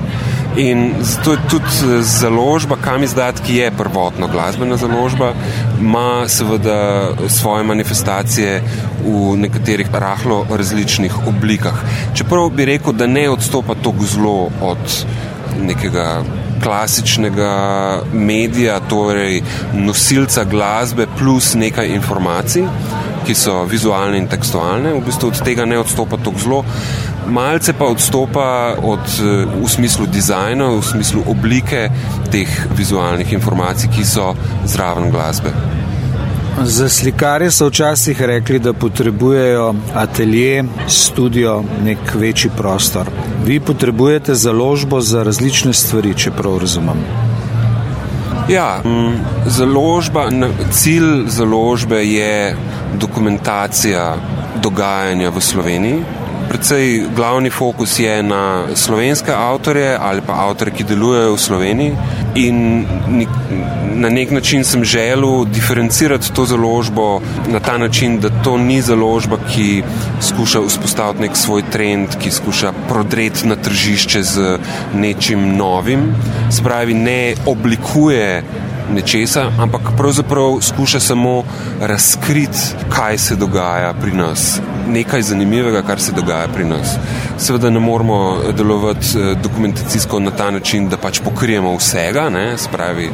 In zato je tudi založba, kam izdatki je prvotno glasbena založba, ima seveda svoje manifestacije v nekaterih rahlo različnih oblikah. Čeprav bi rekel, da ne odstopa tako zelo od nekega klasičnega medija, torej nosilca glasbe plus nekaj informacij, ki so vizualne in tekstualne, v bistvu od tega ne odstopa tako zelo. Malce pa odstopa od, v smislu dizajna, v smislu oblike teh vizualnih informacij, ki so zraven glasbe. Za slikarje so včasih rekli, da potrebujejo atelje, studio, nek večji prostor. Vi potrebujete založbo za različne stvari, če prav razumem. Ja, založba, cilj založbe je dokumentacija dogajanja v Sloveniji. Predvsej glavni fokus je na slovenske avtorje ali pa avtorje, ki delujejo v Sloveniji. In na nek način sem želel diferencirati to založbo na ta način, da to ni založba, ki skuša vzpostaviti nek svoj trend, ki skuša prodreti na tržišče z nečim novim, spravi ne oblikuje nečesa, ampak pravzaprav skuša samo razkriti, kaj se dogaja pri nas. Nekaj zanimivega, kar se dogaja pri nas. Seveda ne moramo delovati dokumentacijsko na ta način, da pač pokrijemo vsega, ne, spravi,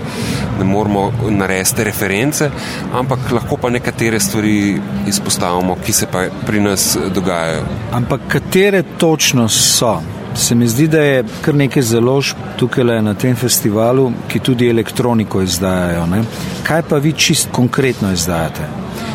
ne moramo narediti reference, ampak lahko pa nekatere stvari izpostavimo, ki se pa pri nas dogajajo. Ampak katere točno so? Se mi zdi, da je kar nekaj založb tukaj na tem festivalu, ki tudi elektroniko izdajajo. Ne? Kaj pa vi čist konkretno izdajate?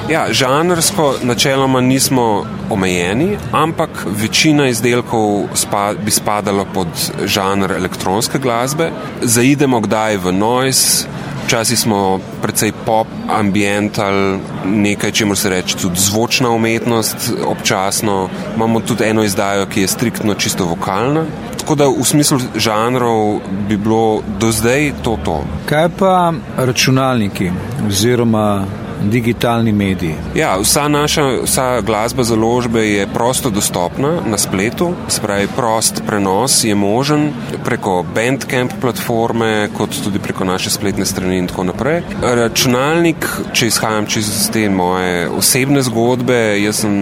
Ja, žanrsko načeloma nismo omejeni, ampak večina izdelkov spa, bi spadala pod žanr elektronske glasbe. Zaidemo kdaj v noise, včasih smo precej pop, ambiental, nekaj, čemu se reče tudi zvočna umetnost, občasno. Imamo tudi eno izdajo, ki je striktno čisto vokalna. Tako da v smislu žanrov bi bilo do zdaj to to. Kaj pa računalniki oziroma digitalni mediji. Ja, vsa naša vsa glasba založbe je prosto dostopna na spletu, spravi prost prenos je možen preko Bandcamp platforme, kot tudi preko naše spletne strani in tako naprej. Računalnik, če izhajam čisto iz te moje osebne zgodbe, jaz sem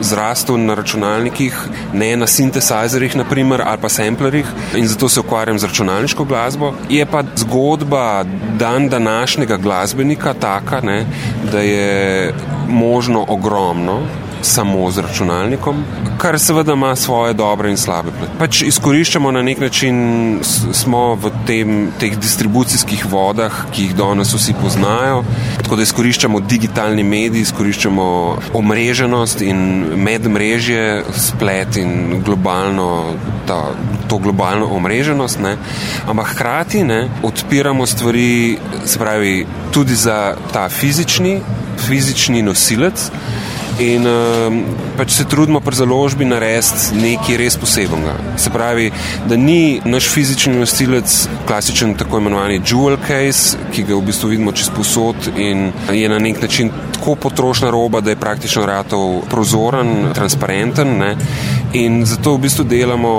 zrastel na računalnikih, ne na sintesajzerjih naprimer ali pa samplerjih in zato se ukvarjam z računalniško glasbo. Je pa zgodba dan današnjega glasbenika taka, ne, da je možno ogromno samo z računalnikom, kar seveda ima svoje dobre in slabe plati. Pač izkoriščamo na nek način, smo v tem, teh distribucijskih vodah, ki jih danes vsi poznajo, tako da izkoriščamo digitalni medij, izkoriščamo omreženost in medmrežje, splet in globalno, ta, to globalno omreženost, ne. ampak hkrati ne, odpiramo stvari, se pravi, tudi za ta fizični, fizični nosilec In um, pač se trudimo pri založbi narediti nekaj res posebnega. Se pravi, da ni naš fizični nosilec klasičen tako imenovani jewel case, ki ga v bistvu vidimo čez posod in je na nek način tako potrošna roba, da je praktično ratov prozoren, transparenten. Ne? In zato v bistvu delamo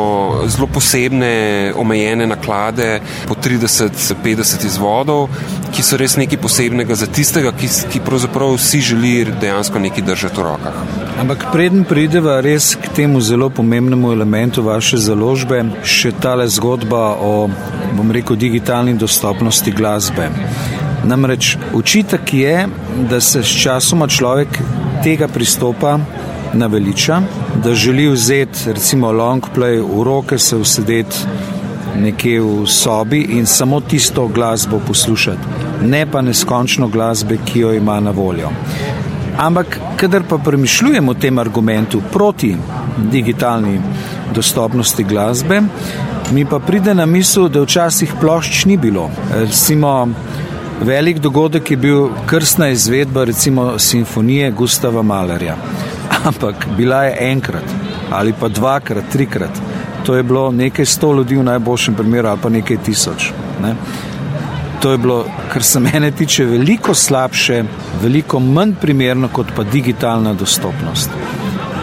zelo posebne, omejene naklade po 30-50 izvodov, ki so res nekaj posebnega za tistega, ki, ki pravzaprav vsi želi dejansko nekaj držati v rokah. Ampak preden prideva res k temu zelo pomembnemu elementu vaše založbe, še tale zgodba o, bom rekel, digitalni dostopnosti glasbe. Namreč učitek je, da se s časoma človek tega pristopa naveliča, da želi vzeti recimo long play v roke, se usedeti nekje v sobi in samo tisto glasbo poslušati, ne pa neskončno glasbe, ki jo ima na voljo. Ampak, kadar pa premišljujemo o tem argumentu proti digitalni dostopnosti glasbe, mi pa pride na misel, da včasih plošč ni bilo. Recimo, velik dogodek je bil krstna izvedba recimo simfonije Gustava Malerja ampak bila je enkrat ali pa dvakrat, trikrat. To je bilo nekaj sto ljudi v najboljšem primeru ali pa nekaj tisoč. Ne? To je bilo, kar se mene tiče, veliko slabše, veliko manj primerno kot pa digitalna dostopnost.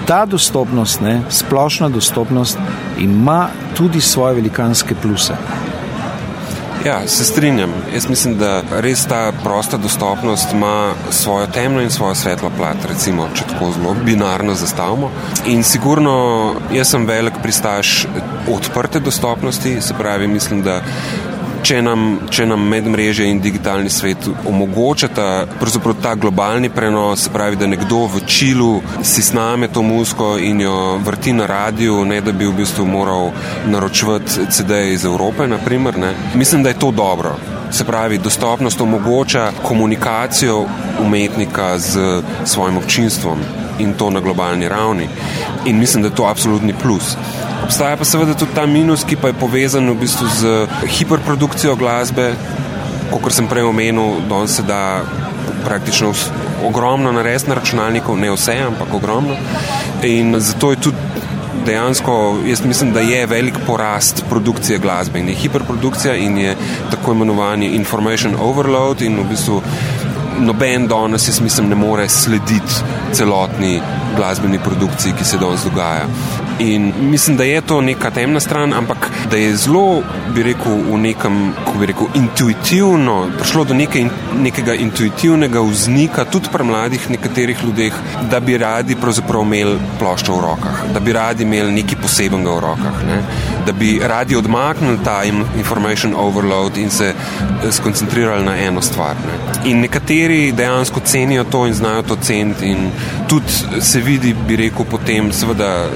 Ta dostopnost, ne, splošna dostopnost, ima tudi svoje velikanske pluse. Ja, se strinjam. Jaz mislim, da res ta prosta dostopnost ima svojo temno in svojo svetlo plat, recimo, če tako zelo binarno zastavimo. In sigurno jaz sem velik pristaš odprte dostopnosti, se pravi, mislim, da če nam, če nam medmreže in digitalni svet omogočata ta globalni prenos, pravi, da nekdo v čilu si sname to muziko in jo vrti na radiju, ne da bi v bistvu moral naročiti CD-je iz Evrope, naprimer, ne. mislim, da je to dobro. Se pravi, dostopnost omogoča komunikacijo umetnika z svojim občinstvom in to na globalni ravni. In mislim, da je to absolutni plus. Obstaja pa seveda tudi ta minus, ki pa je povezan v bistvu z hiperprodukcijo glasbe, kot sem prej omenil, da se da praktično ogromno narediti na računalniku, ne vse, ampak ogromno. In zato je tudi dejansko, jaz mislim, da je velik porast produkcije glasbe in je hiperprodukcija in je tako imenovani information overload in v bistvu noben danes, jaz mislim, ne more slediti celotni glasbeni produkciji, ki se danes dogaja. In mislim, da je to neka temna stran, ampak da je zelo, bi rekel, v nekem, kako bi rekel, intuitivno, prišlo do neke, nekega intuitivnega vznika, tudi pri mladih nekaterih ljudeh, da bi radi pravzaprav imeli ploščo v rokah, da bi radi imeli nekaj posebenega v rokah, ne? da bi radi odmaknili ta information overload in se eh, skoncentrirali na eno stvar. Ne? In nekateri dejansko cenijo to in znajo to ceniti in tudi se vidi, bi rekel, potem seveda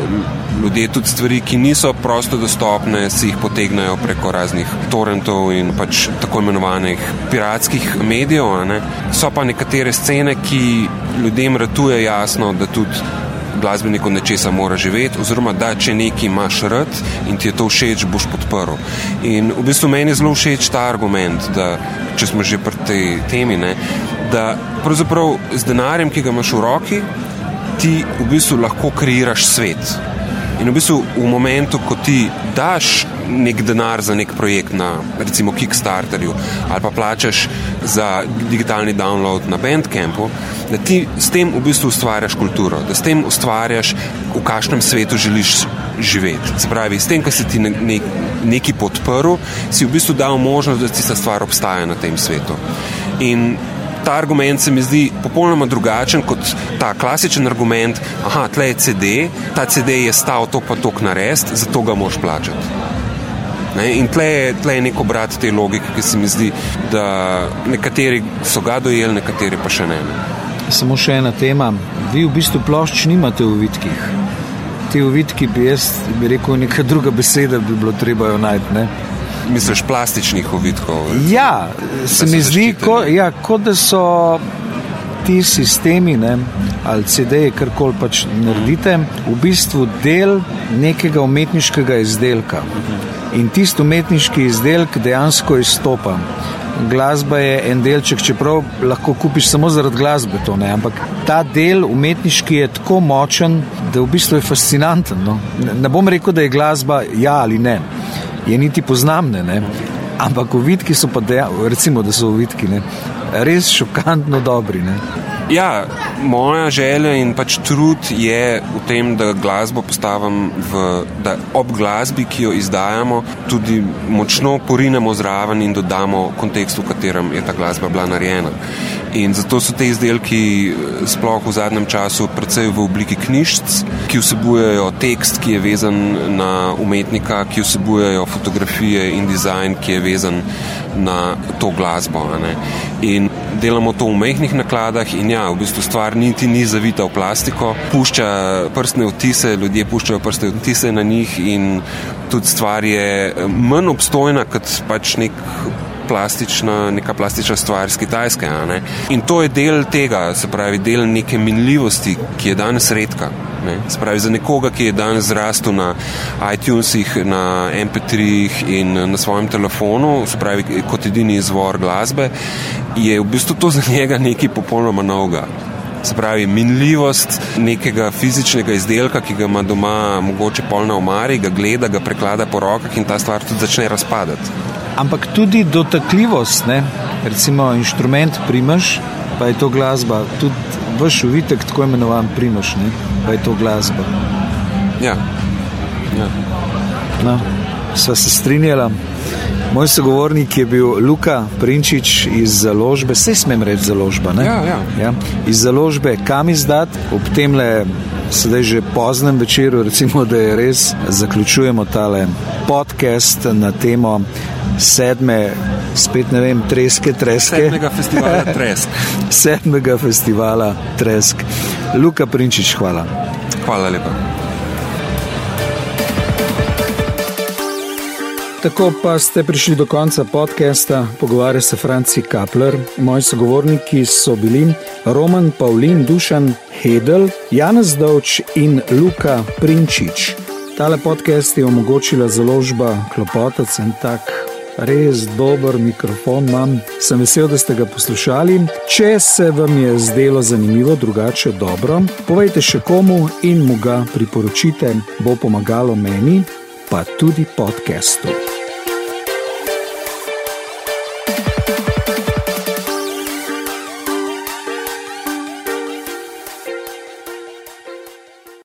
ljudje tudi stvari, ki niso prosto dostopne, si jih potegnajo preko raznih torrentov in pač tako imenovanih piratskih medijev. So pa nekatere scene, ki ljudem ratuje jasno, da tudi glasbenik od nečesa mora živeti, oziroma da če nekaj imaš rad in ti je to všeč, boš podprl. In v bistvu meni je zelo všeč ta argument, da če smo že pri tej temi, ne, da pravzaprav z denarjem, ki ga imaš v roki, ti v bistvu lahko kreiraš svet. In v bistvu v momentu, ko ti daš nek denar za nek projekt na recimo Kickstarterju ali pa plačaš za digitalni download na Bandcampu, da ti s tem v bistvu ustvarjaš kulturo, da s tem ustvarjaš, v kakšnem svetu želiš živeti. Se pravi, s tem, kar si ti ne, ne, neki podprl, si v bistvu dal možnost, da ti ta stvar obstaja na tem svetu. In ta argument se mi zdi popolnoma drugačen kot ta klasičen argument, da tle je CD, ta CD je stal to pa tok narediti, zato ga moš plačati. Ne? In tle je, tle je neko brat te logike, ki se mi zdi, da nekateri so ga dojeli, nekateri pa še ne. Samo še ena tema. Vi v bistvu plošč nimate v vitkih. Ti v vitki bi jaz bi rekel neka druga beseda, bi bilo treba jo najti. Misliš plastičnih ovitkov? Ja, se mi zdi, ko, ja, kot da so ti sistemi ne, ali CD-je, kar koli pač naredite, v bistvu del nekega umetniškega izdelka. In tisti umetniški izdelek dejansko izstopa. glasba je en delček, čeprav lahko kupiš samo zaradi glasbe. To, Ampak ta del umetniški je tako močen, da v bistvu je fascinanten. No? Ne bom rekel, da je glasba ja ali ne, je niti poznamne. Ne? Ampak uvidki so pa, deja, recimo, da so uvidki ne? res šokantno dobri. Ne? Ja, moja želja in pač trud je v tem, da glasbo postavim v, da ob glasbi, ki jo izdajamo, tudi močno porinemo zraven in dodamo kontekst, v katerem je ta glasba bila narejena. In zato so te izdelki, sploh v zadnjem času, predvsej v obliki knjižic, ki vsebujejo tekst, ki je vezan na umetnika, ki vsebujejo fotografije in dizajn, ki je vezan na to glasbo. In delamo to v mehkih nakladah, in ja, v bistvu stvar niti ni zavita v plastiko, pušča prstne odtise, ljudje puščajo prstne odtise na njih, in tudi stvar je manj obstojna kot pač nek plastična, neka plastična stvar iz Kitajske. In to je del tega, se pravi, del neke minljivosti, ki je danes redka. Ne? Spravi, za nekoga, ki je danes zrastel na iTunesih, na MP3-jih in na svojem telefonu, pravi, kot edini izvor glasbe, je v bistvu to za njega nekaj popolnoma novega. Se pravi, minljivost nekega fizičnega izdelka, ki ga ima doma, mogoče polna omari, ga gleda, ga preklada po rokah in ta stvar tudi začne razpadati ampak tudi dotakljivost, ne? recimo inštrument primaš, pa je to glasba, tudi vaš uvitek, tako imenovan primaš, ne? pa je to glasba. Ja. ja. No, sva se strinjala. Moj sogovornik je bil Luka Prinčič iz založbe, vse smem reči založba. Ja, ja. Ja, iz založbe kam izdati, ob tem le sedaj že poznem večeru, recimo, da je res, zaključujemo tale podcast na temo sedme, spet ne vem, treske, treske. Sedmega festivala Tresk. sedmega festivala Tresk. Luka Prinčič, hvala. Hvala lepa. Tako pa ste prišli do konca podcasta. Pogovarja se Franci Kapler. Moji sogovorniki so bili Roman Pavlin, Dušan Hedel, Janez Dovč in Luka Prinčič. Tale podcast je omogočila založba Klopotec in tak. Res dober mikrofon imam, sem vesel, da ste ga poslušali. Če se vam je zdelo zanimivo, drugače dobro, povejte še komu in mu ga priporočite, bo pomagalo meni, pa tudi podcastu.